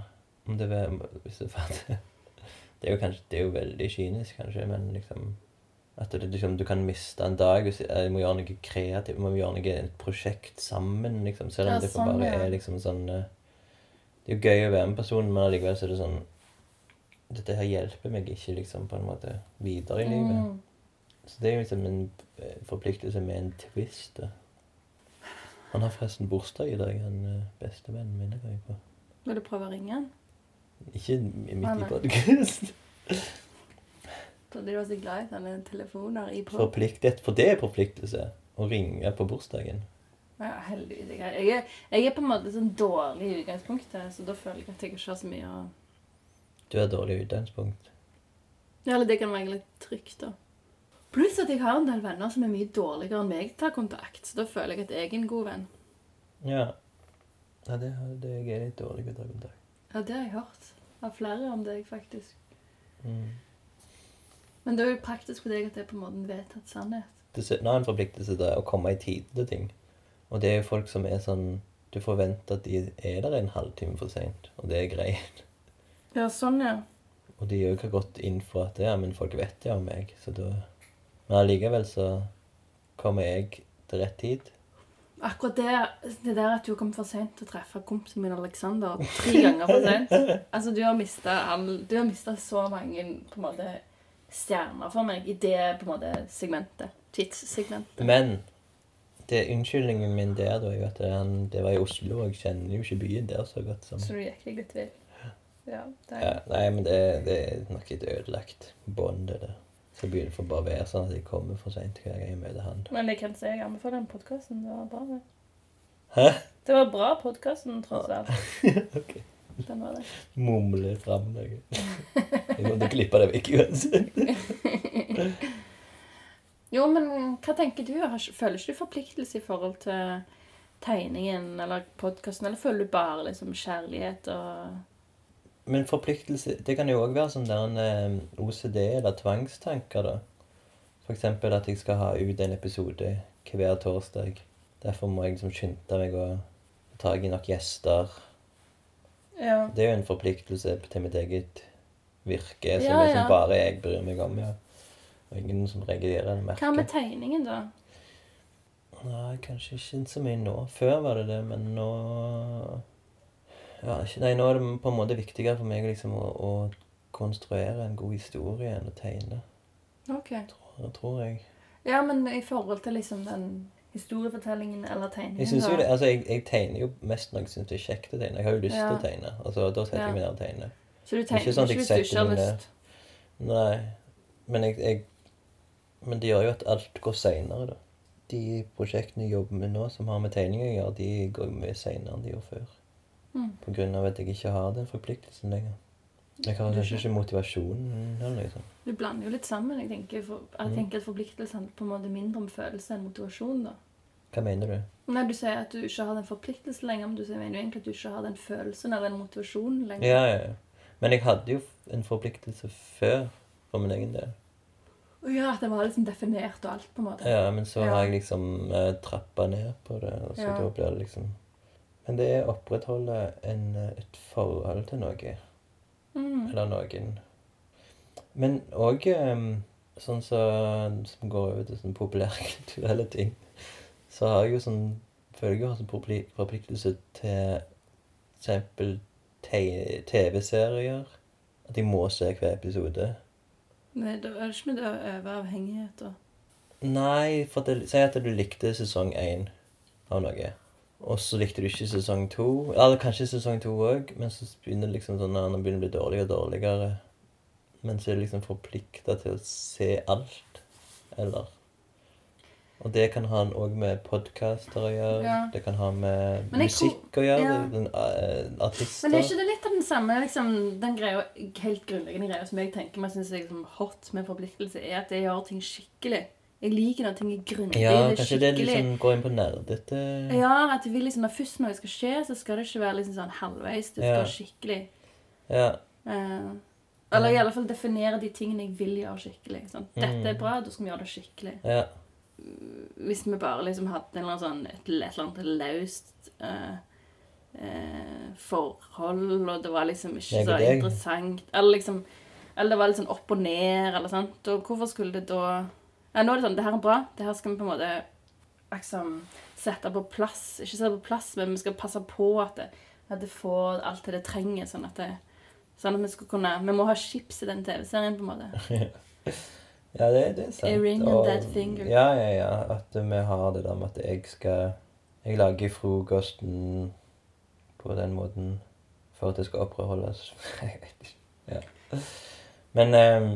Om det vil Hvis du fatter Det er jo kanskje Det er jo veldig kynisk, kanskje, men liksom At det, liksom, du kan miste en dag hvis jeg må gjøre noe kreativt. må gjøre noe, et prosjekt sammen, liksom. Selv om Ja, det sånn, bare ja. er liksom sånn eh, Det er jo gøy å være med personen, men allikevel så er det sånn Dette her hjelper meg ikke liksom på en måte videre i livet. Mm. Så det er jo liksom en eh, forpliktelse med en twist. da. Han har forresten bursdag i dag, han eh, bestevennen min. jeg på. Vil du prøve å ringe han? Ikke midt i podkast. Trodde du var så glad i sånne telefoner i på. Forpliktet, for det er forpliktelse. Å ringe på bursdagen. Ja, heldigvis. Jeg, er, jeg er på en måte sånn dårlig i utgangspunktet, så da føler jeg at jeg ikke har så mye å Du har dårlig utgangspunkt. Ja, eller det kan være litt trygt, da. Pluss at jeg har en del venner som er mye dårligere enn meg til å ta kontakt, så da føler jeg at jeg er en god venn. Ja. ja det, har- det jeg er litt dårlig til å ta kontakt. Ja, det har jeg hørt av flere om deg, faktisk. Mm. Men det er jo praktisk for deg at det er på en måte en vedtatt sannhet. Det er en forpliktelse til å komme i tide til ting. Og det er jo folk som er sånn Du forventer at de er der en halvtime for seint, og det er greit. Ja, sånn, ja. Og de òg har gått inn for at ja, men folk vet ja om meg, så da Men allikevel så kommer jeg til rett tid. Akkurat det, det der at du kom for sent til å treffe kompisen min Alexander tre ganger for sent Altså, du har mista Du har mista så mange på en måte stjerner for meg i det på en måte segmentet. Tidssegmentet. Men det unnskyldningen min der da, er jo at det, han, det var i Oslo, og jeg kjenner jo ikke byen der så godt som Så du gikk deg litt vill. Ja, ja, Nei, men det, det er nok et ødelagt bånd, det der. Så jeg begynner for bare å være sånn at jeg kommer for seint hver gang jeg møter han. Men jeg kan si jeg anbefaler den podkasten. Det var bra, det. Hæ? Det var bra, podkasten, tross alt. Ok. Den var det. Mumle fram noe. Jeg måtte klippe det vekk uansett. Jo, men hva tenker du? Føler ikke du forpliktelse i forhold til tegningen eller podkasten, eller føler du bare liksom kjærlighet og Men forpliktelse Det kan jo òg være sånn der en eh, OCD eller tvangstanker, da. Eksempel at jeg skal ha ut en episode hver torsdag. Derfor må jeg liksom skynde meg å ta tak i nok gjester. Ja. Det er jo en forpliktelse til mitt eget virke, som Ja, liksom ja. bare jeg bryr meg om. ja. Og ingen som regulerer det merket. Hva med tegningen, da? Nei, kanskje ikke så mye nå. Før var det det, men nå ja, Nei, nå er det på en måte viktigere for meg liksom å, å konstruere en god historie enn å tegne, Ok. tror, tror jeg. Ja, men i forhold til liksom den historiefortellingen eller tegningen, Jeg synes jo det, altså jeg, jeg tegner jo mest når jeg syns det er kjekt å tegne. Jeg har jo lyst til Ja. å tegne. altså Da setter Ja. jeg meg ned og tegner. Så du tegner Ikke sånn at ikke jeg hvis du ikke setter har lyst? Nei, men jeg, jeg Men det gjør jo at alt går seinere, da. De prosjektene jeg jobber med nå som har med tegning å gjøre, de går jo mye seinere enn de gjorde før. Mm. På grunn av at jeg ikke har den forpliktelsen lenger. Jeg har kanskje ikke motivasjonen eller noe. Du blander jo litt sammen. Jeg tenker, for, jeg Mm. tenker at forpliktelse handler på en måte mindre om følelse enn motivasjon. da. Hva mener du? Nei, Du sier at du ikke har den forpliktelsen lenger, men du mener jo egentlig at du ikke har den følelsen eller den motivasjonen lenger. Ja, ja, ja. Men jeg hadde jo en forpliktelse før. for min egen del. Ja, at det var liksom definert og alt, på en måte. Ja, men så Ja. har jeg liksom eh, trappa ned på det, og så Ja. da blir det liksom Men det er å opprettholde en, et forhold til noe. Mm. Eller noen. Men òg sånn så, som går over til sånn populærkulturelle ting, så har jeg jo sånn Føler jeg har sånn forpliktelse til eksempel TV-serier. At jeg må se hver episode. Nei, da er det ikke noe å avhengighet, da. Nei, for si at du likte sesong én av noe. Og så likte du ikke sesong to. Eller kanskje sesong to òg, men så begynner det liksom sånn, det begynner å bli dårligere og dårligere. Men så er du liksom forplikta til å se alt. Eller Og det kan ha òg med podkaster å gjøre. Ja. Det kan ha med musikk å gjøre. ja. Den, uh, artister. Men er ikke det litt av den samme liksom, den greia, helt grunnleggende greia som jeg tenker meg synes er liksom hot med forpliktelse, er at det gjør ting skikkelig. Jeg liker når ting er grundig. Ja, det er kanskje det skikkelig. liksom går inn på nerdete Ja, at jeg vil liksom, når først noe skal skje, så skal det ikke være liksom sånn halvveis. Det skal Ja. skikkelig. Ja. Uh, eller i alle fall definere de tingene jeg vil gjøre skikkelig. Sånn. Dette er Mm. bra, da skal vi gjøre det skikkelig. ja. Hvis vi bare liksom hadde sånn, et, et eller annet løst uh, uh, forhold, og det var liksom ikke så interessant Eller liksom Eller det var litt sånn opp og ned, eller sant. Og hvorfor skulle det da Ja, nå er det sånn Det her er bra. Det her skal vi på en måte liksom sette på plass. Ikke sette på plass, men vi skal passe på at det, at det får alt det det trenger, sånn at det Sånn at vi skal kunne Vi må ha chips i den TV-serien, på en måte. Ja, det, det er sant. A ring and that finger. Ja, ja, ja. At vi har det der med at jeg skal Jeg lager frokosten på den måten for at det skal opprettholdes. Jeg vet ikke. Ja. Men eh,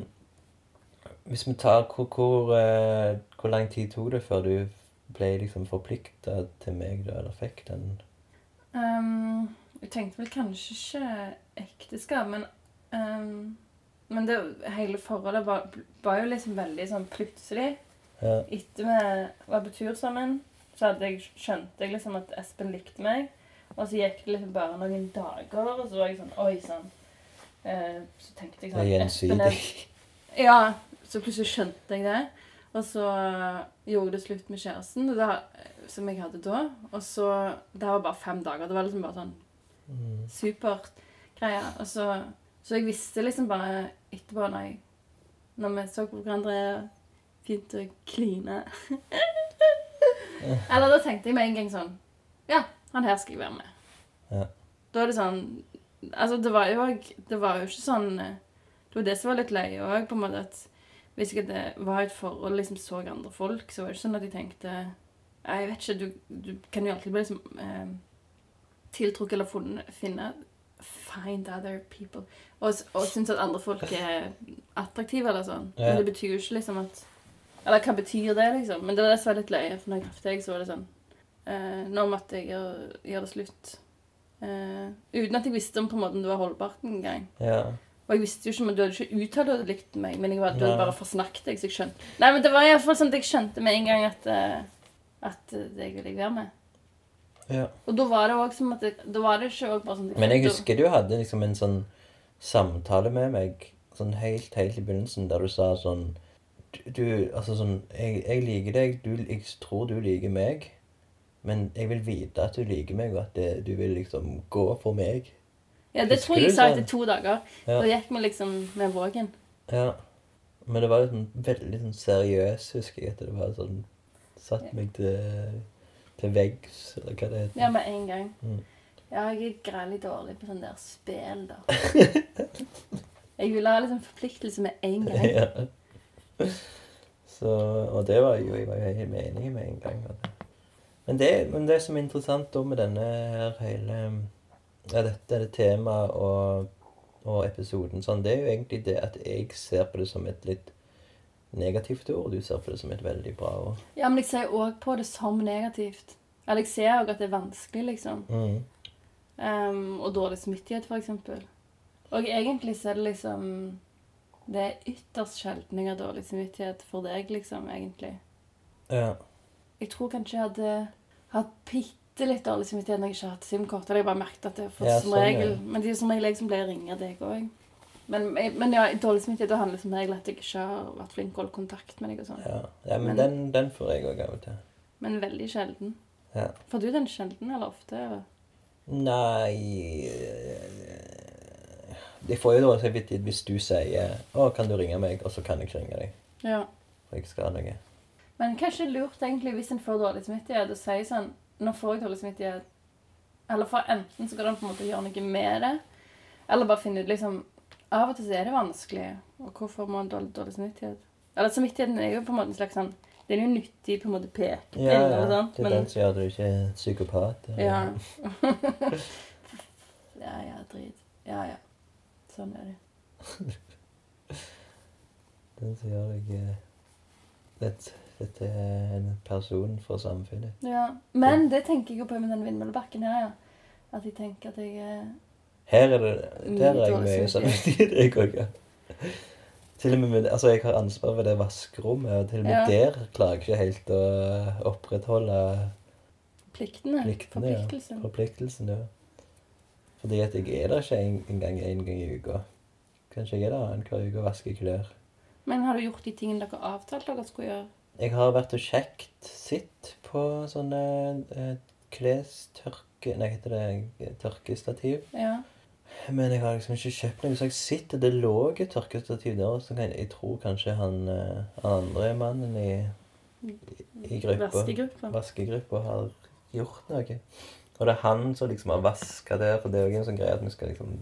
hvis vi tar hvor, hvor, eh, hvor lang tid tok det før du ble liksom forplikta til meg, da, eller fikk den Um, jeg tenkte vel kanskje ikke ekteskap, men um, Men det, hele forholdet var, var jo liksom veldig sånn plutselig. Ja. Etter vi var på tur sammen, så jeg, skjønte jeg liksom at Espen likte meg. Og så gikk det liksom bare noen dager, og så var jeg sånn Oi sann. Uh, så tenkte jeg sånn Espen er gjensidig. ja, så plutselig skjønte jeg det. Og så gjorde det slutt med kjæresten det, som jeg hadde da. Og så Det var bare fem dager. Det var liksom bare sånn Mm. supert greie. Og så, så jeg visste liksom bare etterpå, når, jeg, når vi så på hverandre Fint å kline. Eller da tenkte jeg med en gang sånn Ja, han her skal jeg være med. Ja. Da er det sånn Altså, det var jo Det var jo ikke sånn eh, Det var det som var litt løye òg, på en måte at hvis jeg det var et forhold liksom så andre folk, så var det ikke sånn at jeg tenkte Jeg vet ikke, du, du kan jo alltid bli liksom eh, tiltrukket eller funnet, finne Find other people. Og, og synes at andre folk er attraktive eller sånn. Ja. Men det betyr jo ikke liksom at Eller hva betyr det, liksom? Men det var det som var litt løye, for når jeg traff deg, så var det sånn eh, Nå måtte jeg gjøre, gjøre det slutt. Eh, uten at jeg visste om på en måte om det var holdbart engang. Ja. Og jeg visste jo ikke om du hadde ikke uttalt at du likte meg, men jeg var, du hadde bare forsnakket deg, så jeg skjønte Nei, men det var iallfall sånn at jeg skjønte med en gang at, eh, at eh, det ville jeg være med. ja. Og da var det òg som at det, Da var det ikke bare sånn at Men jeg husker du hadde liksom en sånn samtale med meg sånn helt, helt i begynnelsen, der du sa sånn Du, du altså sånn jeg, jeg liker deg, du, jeg tror du liker meg, men jeg vil vite at du liker meg, og at det, du vil liksom gå for meg. Ja, det tror jeg jeg sa sånn? etter to dager. Ja. Da gikk vi liksom med vågen. Ja. Men det var sånn veldig sånn seriøs, husker jeg, at det var sånn Satt meg til, til veggs, eller hva det heter. Ja, med en gang. Mm. Ja, jeg er grælig dårlig på sånn der spel, da. Jeg ville ha liksom forpliktelse med en gang. ja. Så, og det var jo jeg var jo helt enig med en gang. Men det, men det som er interessant da med denne her hele ja, dette det temaet og, og episoden, sånn, det er jo egentlig det at jeg ser på det som et litt negativt ord, og du ser på det som et veldig bra ord. Ja, men jeg ser òg på det som negativt. Eller jeg ser òg at det er vanskelig, liksom. Mm. Um, og dårlig smittighet, eksempel. Og egentlig så er det liksom Det er ytterst sjelden jeg har dårlig samvittighet for deg, liksom, egentlig. Ja. Jeg tror kanskje jeg hadde hatt bitte litt dårlig samvittighet når jeg ikke har hatt SIM-kort. Eller jeg bare merket at det for Ja, som sånn, regel Men det er som regel jeg som pleier å ringe deg òg. Men, men ja, dårlig samvittighet det handler som regel at jeg ikke har vært flink til å holde kontakt med deg og sånn. Ja, ja men, Men- den, den får jeg òg av og til. Men veldig sjelden. Ja. Får du den sjelden eller ofte? Eller? Nei Jeg får jo dårlig samvittighet hvis du sier 'Å, kan du ringe meg?' og så kan jeg ikke ringe deg. Ja. For jeg skal noe. Men kanskje lurt egentlig hvis en får dårlig samvittighet å si sånn Nå får jeg dårlig samvittighet. Eller for enten så går det an på en måte å gjøre noe med det, eller bare finne ut liksom Av og til så er det vanskelig. Og hvorfor må man dårlig, dårlig samvittighet? Eller samvittigheten er jo på en måte en slags sånn Den er jo nyttig på en måte pekepinn. Ja, ja. sant? Det er Men, den som gjør du ikke er psykopat. eller- ja. ja, ja, drit. Ja, ja. Sånn er det. Den som gjør deg eh, det, Dette til en person for samfunnet. Ja. Men det tenker jeg jo på med den vindmøllebakken her, ja. At jeg tenker at jeg eh, Her er det Der er jeg mye samvittighet. jeg òg. Til og med med, altså Jeg har ansvar for det vaskerommet, og til og med Ja. der klarer jeg ikke helt å opprettholde Pliktene. pliktene. Ja. Forpliktelsen. Forpliktelsen, ja. Fordi at jeg er der ikke en, en gang en gang i uka. Kanskje jeg er der annenhver uke og vasker klær. Men har du gjort de tingene dere avtalte dere skulle gjøre? Jeg har vært og sjekket sitt på sånne eh, klestørke... Nei, heter det tørkestativ? Ja. Men jeg har liksom ikke kjøpt noe, så jeg sitter Det lå et tørkestativ der, så jeg, jeg tror kanskje han, eh, andre mannen i, i gruppa Vaskegruppa. Vaskegruppa har gjort noe. Og det er han som liksom har vaska der, for det er jo en sånn greie at vi skal liksom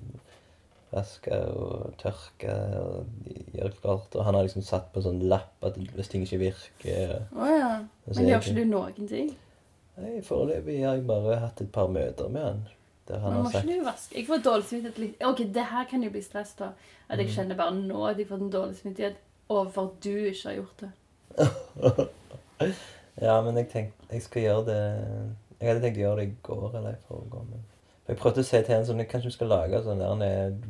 vaske og tørke og gjøre klart. Og han har liksom satt på en sånn lapp at hvis ting ikke virker Å ja. Men gjør ikke du noen ting? Nei, Foreløpig har jeg bare hatt et par møter med han. Der han Men må har sagt ikke du vaske? Jeg får dårlig samvittighet litt Ok, det her kan jo bli stress, da. At Mm. jeg kjenner bare nå at jeg får en dårlig samvittighet overfor at du ikke har gjort det. Ja, men jeg tenkte jeg skal gjøre det Jeg hadde tenkt å gjøre det i går eller i forgår. Jeg prøvde å si til en sånn Kanskje vi skal lage sånn der en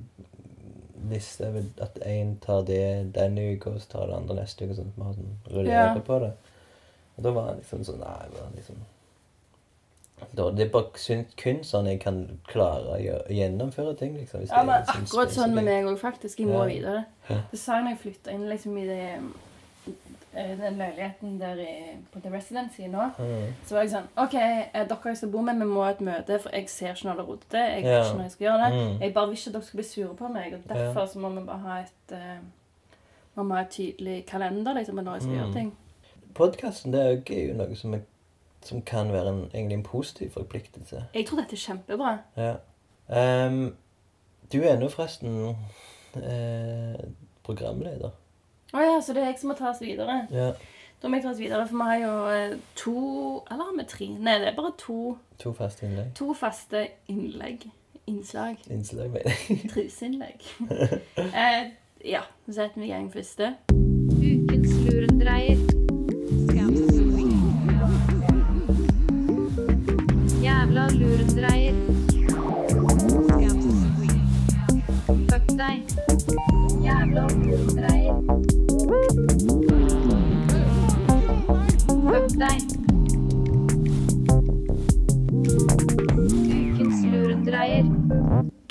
liste at én tar det denne uka, og så tar det andre neste uke. Sånn at vi har sånn rullerer Ja. på det. Og da var han liksom sånn Nei, han liksom da, Det er bare kun sånn jeg kan klare å gjøre, gjennomføre ting, liksom. Ja, men sånn akkurat sånn med meg òg, faktisk. Jeg må Ja. videre. Det sa jeg når jeg flytta inn liksom i det den leiligheten der i, på The Residency nå. Mm. Så var jeg sånn OK, eh, dere jeg skal bo med, vi må ha et møte, for jeg ser ikke når det er rotete. Jeg vet ikke når jeg skal gjøre det. Mm. Jeg bare vil ikke at dere skal bli sure på meg. Og derfor så må vi bare ha et man må ha et tydelig kalender liksom, når jeg skal Mm. gjøre ting. Podkasten er jo noe som, er, som kan være en, egentlig en positiv forpliktelse. Jeg tror dette er kjempebra. Ja. Um, du er nå forresten eh, programleder. Å ja, så det er jeg som må ta oss videre. Ja. Da må jeg ta oss videre, for vi har jo eh, to Eller har vi tre? Nei, det er bare to, To faste innlegg. to faste innlegg. Innslag. Innslag, mener jeg. Truseinnlegg. eh, ja, så setter vi i gang første. Ukens lurendreier. Jævla lurendreier. Fuck deg. Jævla lurendreier. Deg. Ukens lurendreier.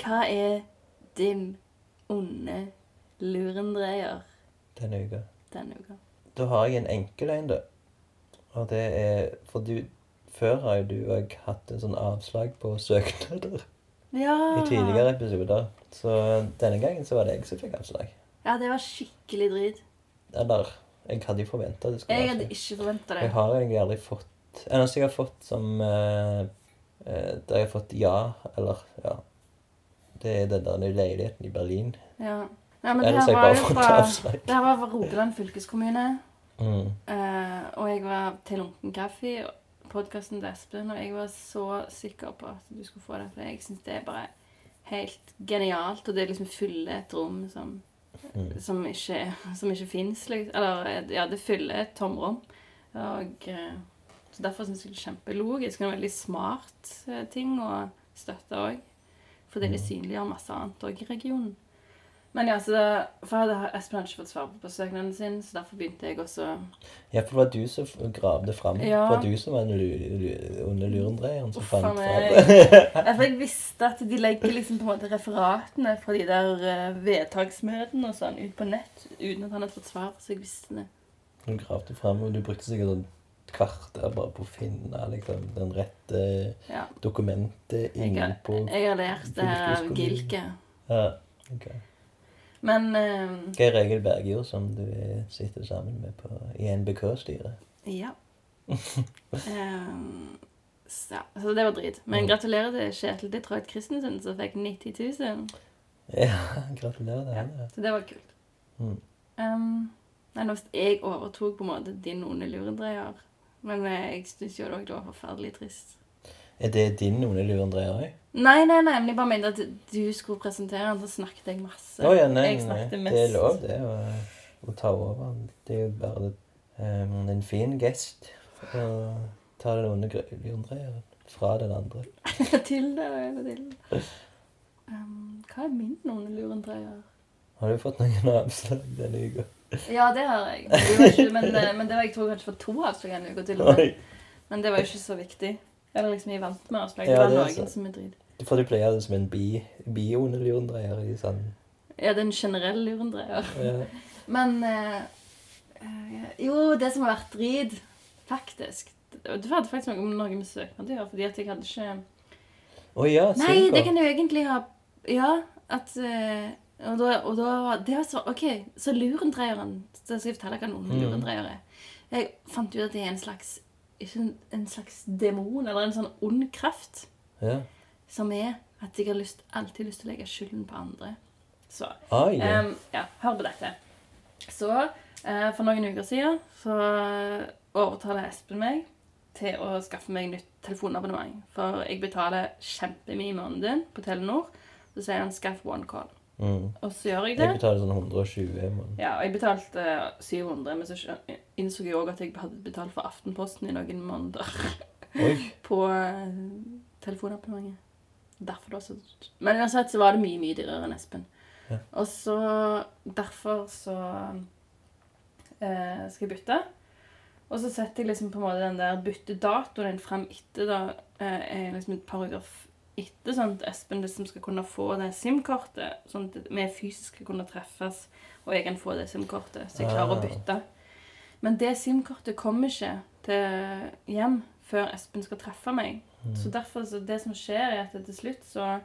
Hva er din onde lurendreier Denne uka. denne uka? Da har jeg en enkel en, da. Og det er For du Før har jo du òg hatt en sånn avslag på søknader Ja. i tidligere episoder. Så denne gangen så var det jeg som fikk avslag. Ja, det var skikkelig drit. Eller Jeg hadde jo forventa det skulle Jeg hadde avslag. ikke forventa det. Jeg har egentlig aldri fått Eneste jeg har fått som eh, eh, Der jeg har fått ja, eller ja Det er den der leiligheten i Berlin. Ja. Nei, men det her var jo fra, det her var fra Rogaland fylkeskommune. Mm. Eh, og jeg var til Lunken kaffe, podkasten til Espen, og jeg var så sikker på at du skulle få det. For jeg syns det er bare helt genialt, og det liksom fyller et rom som, Mm. som ikke, som ikke fins. Liksom. Eller ja, det fyller et tomrom. Og, eh, så derfor syns jeg det er kjempelogisk og en veldig smart eh, ting å støtte òg. Fordi det Mm. synliggjør masse annet òg i regionen. Men ja, så da, for hadde Espen hadde ikke fått svar på søknaden sin, så derfor begynte jeg også Ja, for det var du som gravde fram. Ja. Det var du som var den onde lurendreieren som fant fram. Ja, for jeg visste at de legger liksom på en måte referatene fra de der eh, vedtaksmøtene og sånn ut på nett uten at han hadde fått svar, så jeg visste det. Du gravde fram, og du brukte sikkert sånn kvarter bare på å finne liksom, den rette Ja. dokumentet inne på jeg har lært det her av. Gilke. Ja, ok. Men uh, Geir Egil Bergjord, som du sitter sammen med på, i NBK-styret. ja. um, så. Så det var drit. Men Mm. gratulerer til Kjetil Detroit Christensen, som fikk 90 000. Ja, gratulerer til Ja, henne. så det var kult. Mm. Um, men hvis jeg overtok på en måte din onde lurendreier Men eh, jeg syns jo det var forferdelig trist. Er det din onde Andrea òg? Nei, nei, nei, men jeg bare mente at du skulle presentere den, så snakket jeg masse. Oh, ja, nei, jeg nei. mest. Det er lov, det, å, å ta over. Det er jo bare um, en fin gest å ta den onde lurendreieren fra den andre. til det en til. Um, hva er min onde lurendreier? Har du fått noen avslag denne uka? Ja, det har jeg. Men det var, ikke, men, eh, men det var jeg tror kanskje for to avslag en uke til og med. Men det var jo ikke så viktig. Eller liksom, jeg vant med avslag. Ja, Det var er noen som er drit. For du pleier det som en bi, bi-onde lurendreier i sånn Ja, det er en generell lurendreier. ja. Men eh, eh, Jo, det som har vært drit, faktisk Det hadde faktisk noe noe med søknad å gjøre, fordi at jeg hadde ikke Å ja, Nei, det kan jo egentlig ha Ja, at eh, og da, og da det var så, OK, så lurendreieren Så skal jeg fortelle hva noen Mm. lurendreier er. Jeg fant ut at det er en slags ikke en, en slags demon, eller en sånn ond kraft, Ja. som er at jeg har lyst, alltid lyst til å legge skylden på andre. Så ah, yeah. um, ja, hør på dette. Så uh, for noen uker siden så overtaler Espen meg til å skaffe meg nytt telefonabonnement. For jeg betaler kjempemye i måneden på Telenor. Så sier han 'skaff one call'. Mm. Og så gjør jeg det. Jeg betaler sånn 120 i måneden. Ja, og jeg betalte eh, 700, men så innså jeg òg at jeg hadde betalt for Aftenposten i noen måneder Oi. på eh, telefonabonnementet. Derfor det var så Men uansett så var det mye, mye dyrere enn Espen. Ja. Og så Derfor så eh, skal jeg bytte. Og så setter jeg liksom på en måte den der byttedatoen frem etter da, eh, liksom et par uker f- etter, sånn at Espen liksom skal kunne få det SIM-kortet, sånn at vi fysisk skal kunne treffes, og jeg kan få det SIM-kortet, så jeg klarer å Ah. bytte. Men det SIM-kortet kommer ikke til hjem før Espen skal treffe meg. Mm. Så derfor, så det som skjer, er at til slutt så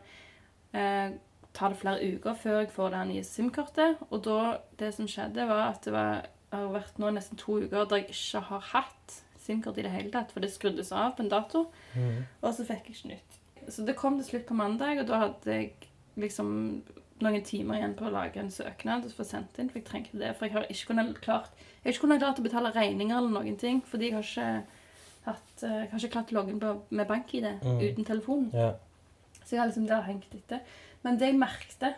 eh, tar det flere uker før jeg får det nye SIM-kortet. Og da, det som skjedde, var at det var, har vært nå nesten to uker der jeg ikke har hatt SIM-kort i det hele tatt, for det skruddes av på en dato, Mm. og så fikk jeg ikke nytt. Så det kom til slutt på mandag, og da hadde jeg liksom noen timer igjen på å lage en søknad og få sendt inn, for jeg trengte det. For jeg har ikke kunnet klart, jeg har ikke kunnet klart å betale regninger eller noen ting, fordi jeg har ikke hatt, eh, jeg har ikke klart å logge inn med bank-ID Mm. uten telefon. Yeah. Så jeg har liksom det har hengt etter. Men det jeg merkte,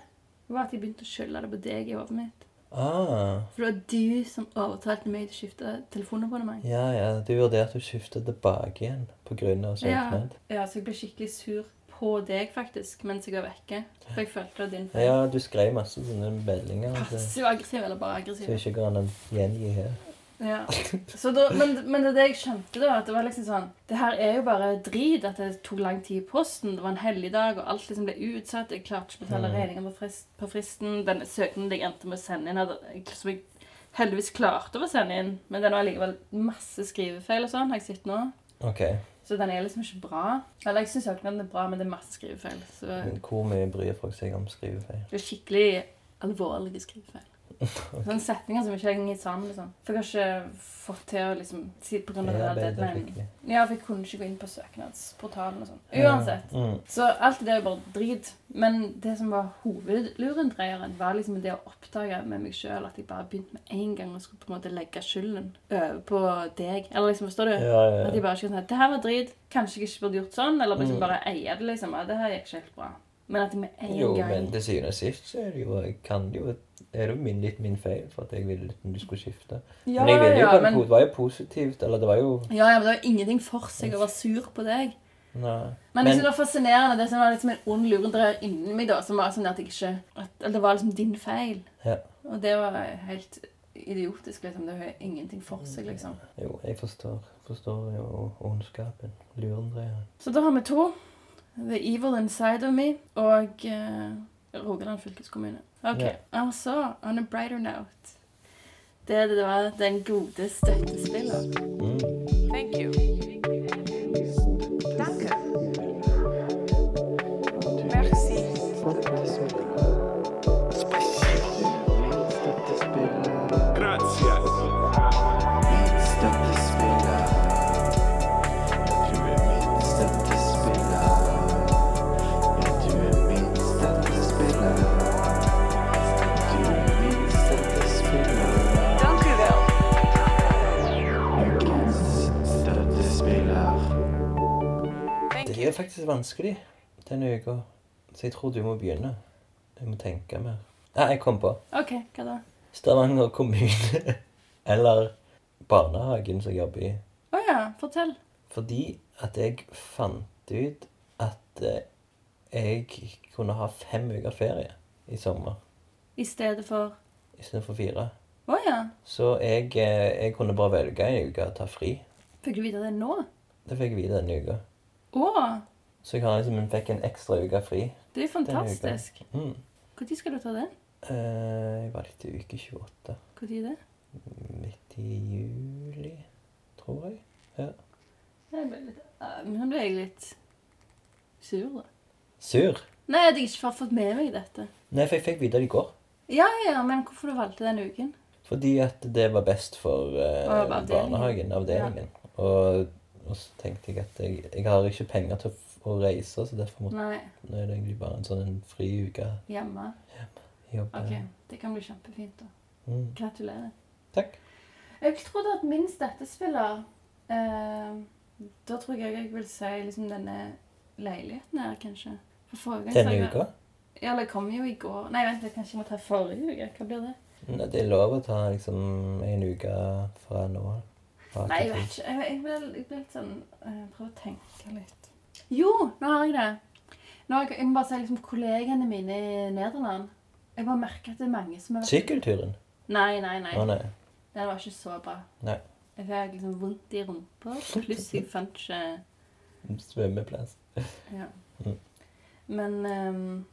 var at jeg begynte å skylde det på deg i hodet mitt. Ah, For det var du som overtalte meg til å skifte telefonabonnement. ja, ja. Du vurderte å skifte tilbake igjen pga. Ja. søknad. ja, så jeg ble skikkelig sur på deg, faktisk, mens jeg var vekke. For jeg følte det var din feil. Ja, du skrev masse sånne meldinger altså, Passiv-aggressiv eller bare aggressiv. ikke går an å gjengi her. Ja. Så da, men, men det jeg skjønte, da. At det var liksom sånn Det her er jo bare drit at det tok lang tid i posten. Det var en helligdag, og alt liksom ble utsatt. Jeg klarte ikke å betale regningen på, frist, på fristen. Den søknaden jeg endte med å sende inn, hadde, som jeg heldigvis klarte å sende inn, men den har likevel masse skrivefeil og sånn, har jeg sett nå. Okay. Så den er liksom ikke bra. Eller jeg syns søknaden er bra, men det er masse skrivefeil. Så Men Hvor mye bryr folk seg om skrivefeil? det er skikkelig alvorlige skrivefeil. Sånne setninger som ikke henger sammen. Liksom. For jeg har ikke fått til å liksom si på grunn av det Bearbeidet deadline. Ja, for jeg kunne ikke gå inn på søknadsportalen og sånn. Uansett. Mm. Så alt det er jo bare drit. Men det som var hovedlurendreieren, var liksom det å oppdage med meg sjøl at jeg bare begynte med en gang og skulle på en måte legge skylden over på deg. Eller liksom, forstår du? Ja, ja, At jeg bare ikke kan si det her var drit, kanskje jeg ikke burde gjort sånn, eller liksom Mm. bare eie det, liksom. Ja, det her gikk ikke helt bra. Men at jeg med en Jo, gang men til syvende og sist så er det jo kan det jo er det jo min, litt min feil for at jeg ville at du skulle skifte. Ja, men jeg ville jo ja, men, det var jo positivt. Eller det var jo ja, ja, men det var ingenting for seg å være sur på deg. Nei. Men men... det var fascinerende det som var liksom en ond lurendreier inni meg, da, som var sånn at jeg ikke at, Eller det var liksom din feil. Ja. Og det var helt idiotisk, liksom. Det har ingenting for seg, liksom. Jo, jeg forstår, forstår jo ondskapen. Lurendreieren. Så da har vi to. The Evil Inside of Me og uh, Rogaland fylkeskommune. Ok, Ja. Og så, on a brighter note Det, det var den gode støttespilleren. Mm. Thank you. Faktisk vanskelig denne uka, så jeg tror du må begynne. Jeg må tenke mer. Ja, jeg kom på. OK, hva da? Stavanger kommune. Eller barnehagen som jeg jobber i. Å ja, fortell. Fordi at jeg fant ut at eh, jeg kunne ha fem uker ferie i sommer I stedet for I stedet for fire. Å ja. Så jeg, eh, jeg kunne bare velge en uke å ta fri. Fikk du vite det nå? Det fikk jeg vite denne uka. Å! Så jeg har liksom, fikk en ekstra uke fri. Det er fantastisk. Når. Mm. Når skal du ta den? Eh, jeg var litt til uke 28. Når er det? Midt i juli, tror jeg. Jeg ble litt, eh, nå ble jeg litt sur, da. Sur? Nei, at jeg ikke har fått med meg dette. Nei, for jeg fikk vite det i går. Ja, ja, men hvorfor du valgte den uken? Fordi at det var best for uh, avdelingen. barnehagen, avdelingen. Og, og så tenkte jeg at jeg, jeg har ikke penger til å, å reise, så derfor må, Nei, nå er det egentlig bare en sånn en fri uke hjemme. jobbe. Ok, det kan bli kjempefint, da. Mm. Gratulerer. Takk. Jeg trodde at min støttespiller eh, Da tror jeg jeg vil si liksom denne leiligheten her, kanskje. Denne jeg- uka? Ja, det kom jo i går. Nei, vent, jeg kanskje jeg må ta forrige uke. Hva blir det? Nei, det er lov å ta liksom en uke fra nå. Fra Nei, jeg vet ikke. Jeg, jeg, litt sånn eh, Prøv å tenke litt. Jo, nå har jeg det. Nå jeg, jeg må bare si liksom kollegene mine i Nederland. Jeg bare merker at det er mange som har Sykkelturen? Nei, nei, nei. Å nei. Den var ikke så bra. Nei. Jeg fikk liksom vondt i rumpa. Pluss jeg fant ikke Svømmeplass. ja. Mm. Men um,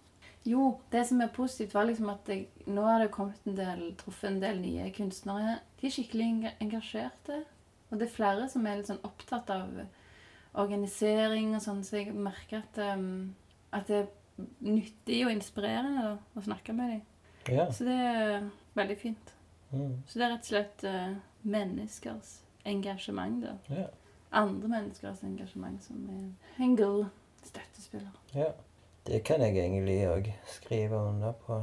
jo, det som er positivt, var liksom at jeg, nå har det kommet en del, truffet en del nye kunstnere. De er skikkelig engasjerte. Og det er flere som er litt sånn opptatt av organisering og sånn, så jeg merker at, um, at det er nyttig og inspirerende da, å snakke med dem. Ja. Så det er veldig fint. Mm. Så det er rett og slett uh, menneskers engasjement, da. ja. Andre menneskers engasjement som er en god støttespiller. Ja. Det kan jeg egentlig òg skrive under på.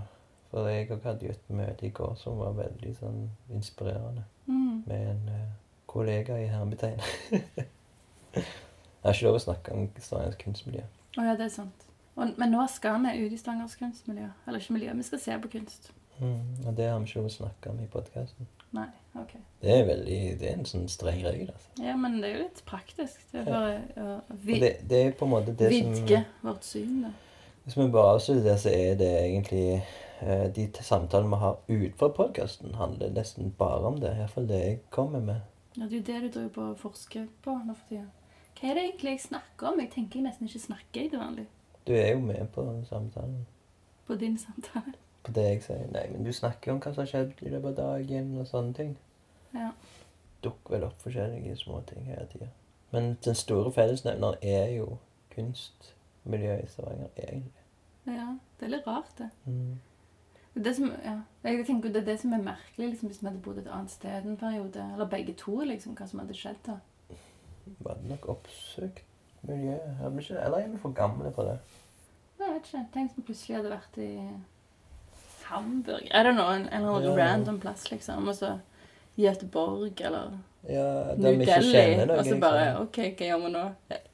For jeg òg hadde jo et møte i går som var veldig sånn inspirerende. Mm. Med en uh, kollega i hermetegn. jeg har ikke lov å snakke om Stavangers kunstmiljø. Oh, ja, det er sant. Og, men nå skal vi ut i Stavangers kunstmiljø. Eller ikke miljø, vi skal se på kunst. Mm. Og det har vi ikke lov å snakke om i podkasten. Nei, ok. Det er veldig, det er en sånn streng regel. altså. Ja, men det er jo litt praktisk. Det er bare å vid det, det er på en måte det vidge som vårt syn, da. Hvis vi bare avslutter det, så er det egentlig eh, De samtalene vi har utenfor podkasten, handler nesten bare om det. Iallfall det jeg kommer med. Ja, det er jo det du driver på å forske på nå for tida. Hva er det egentlig jeg snakker om? Jeg tenker jeg nesten ikke snakker i det vanlig. Du er jo med på samtalen. På din samtale. På det jeg sier. Nei, men du snakker jo om hva som har skjedd i løpet av dagen, og sånne ting. Ja. Dukker vel opp forskjellige småting hele tida. Men den store fellesnevneren er jo kunstmiljøet i Stavanger, egentlig. ja. Det er litt rart, det. Mm. Det som, ja. Jeg tenker det er det som er merkelig liksom, hvis vi hadde bodd et annet sted en periode. Eller begge to, liksom, hva som hadde skjedd da. Var det nok oppsøkt miljø? Vi ikke, eller er vi for gamle på det? Jeg vet ikke. Tenk vi plutselig hadde vært i Hamburg. I don't know, en, en Ja. random plass, liksom. Og så Göteborg eller Ja, New vi Delhi. kjenner noe. Og så liksom. bare OK, hva gjør vi nå?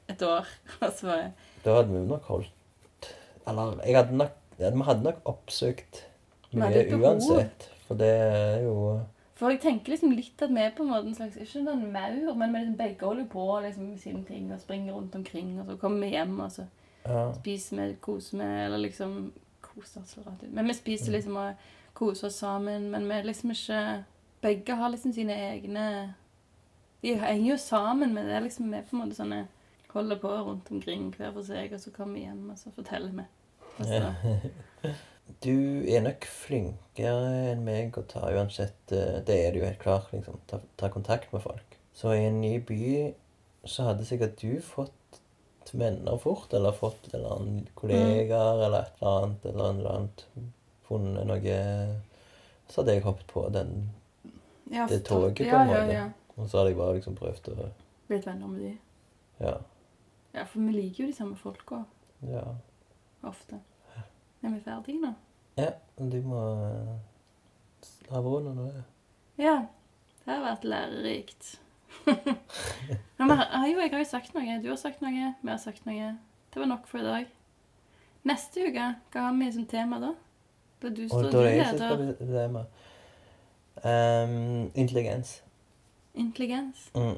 Et år. Og så bare Da hadde vi nok holdt Eller jeg hadde nok, vi hadde nok oppsøkt Vi mye uansett. For det er jo For jeg tenker liksom litt at vi er på en måte en slags Ikke en maur, men vi liksom begge holder på liksom med sine ting og springer rundt omkring, og så kommer vi hjem, og så Ja. spiser vi, koser vi, eller liksom Koser så rart ut. Men vi spiser liksom og koser oss sammen, men vi er liksom ikke Begge har liksom sine egne De henger jo sammen, men det er liksom vi på en måte sånne Holder på rundt omkring hver for seg, og så kommer vi hjem, og så forteller vi. Du er nok flinkere enn meg å ta uansett eh, Det er det jo helt klart, liksom. Ta, ta kontakt med folk. Så i en ny by så hadde sikkert du fått venner fort, eller fått en eller annen kollegaer, eller et eller annet, eller en eller annet. Funnet noe Så hadde jeg hoppet på den, ja, det toget, på en ja, måte. Ja. og så hadde jeg bare liksom prøvd å Blitt venner med de. Ja. Ja, for vi liker jo de samme folka ja. ofte. Er vi ferdige nå? Ja, du må ha la nå, ja. Ja. Det har vært lærerikt. Men jeg har jo sagt noe. Du har sagt noe. Vi har sagt noe. Det var nok for i dag. Neste uke, hva har vi som tema da? Da du står leder skal. Um, intelligens. intelligens. Mm.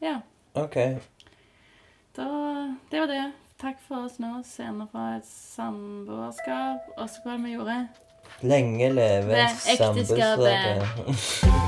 Ja. OK. Da, det var det. Takk for oss nå. Scener fra et samboerskap. Og så hva vi gjorde? Lenge leve samboerskapet.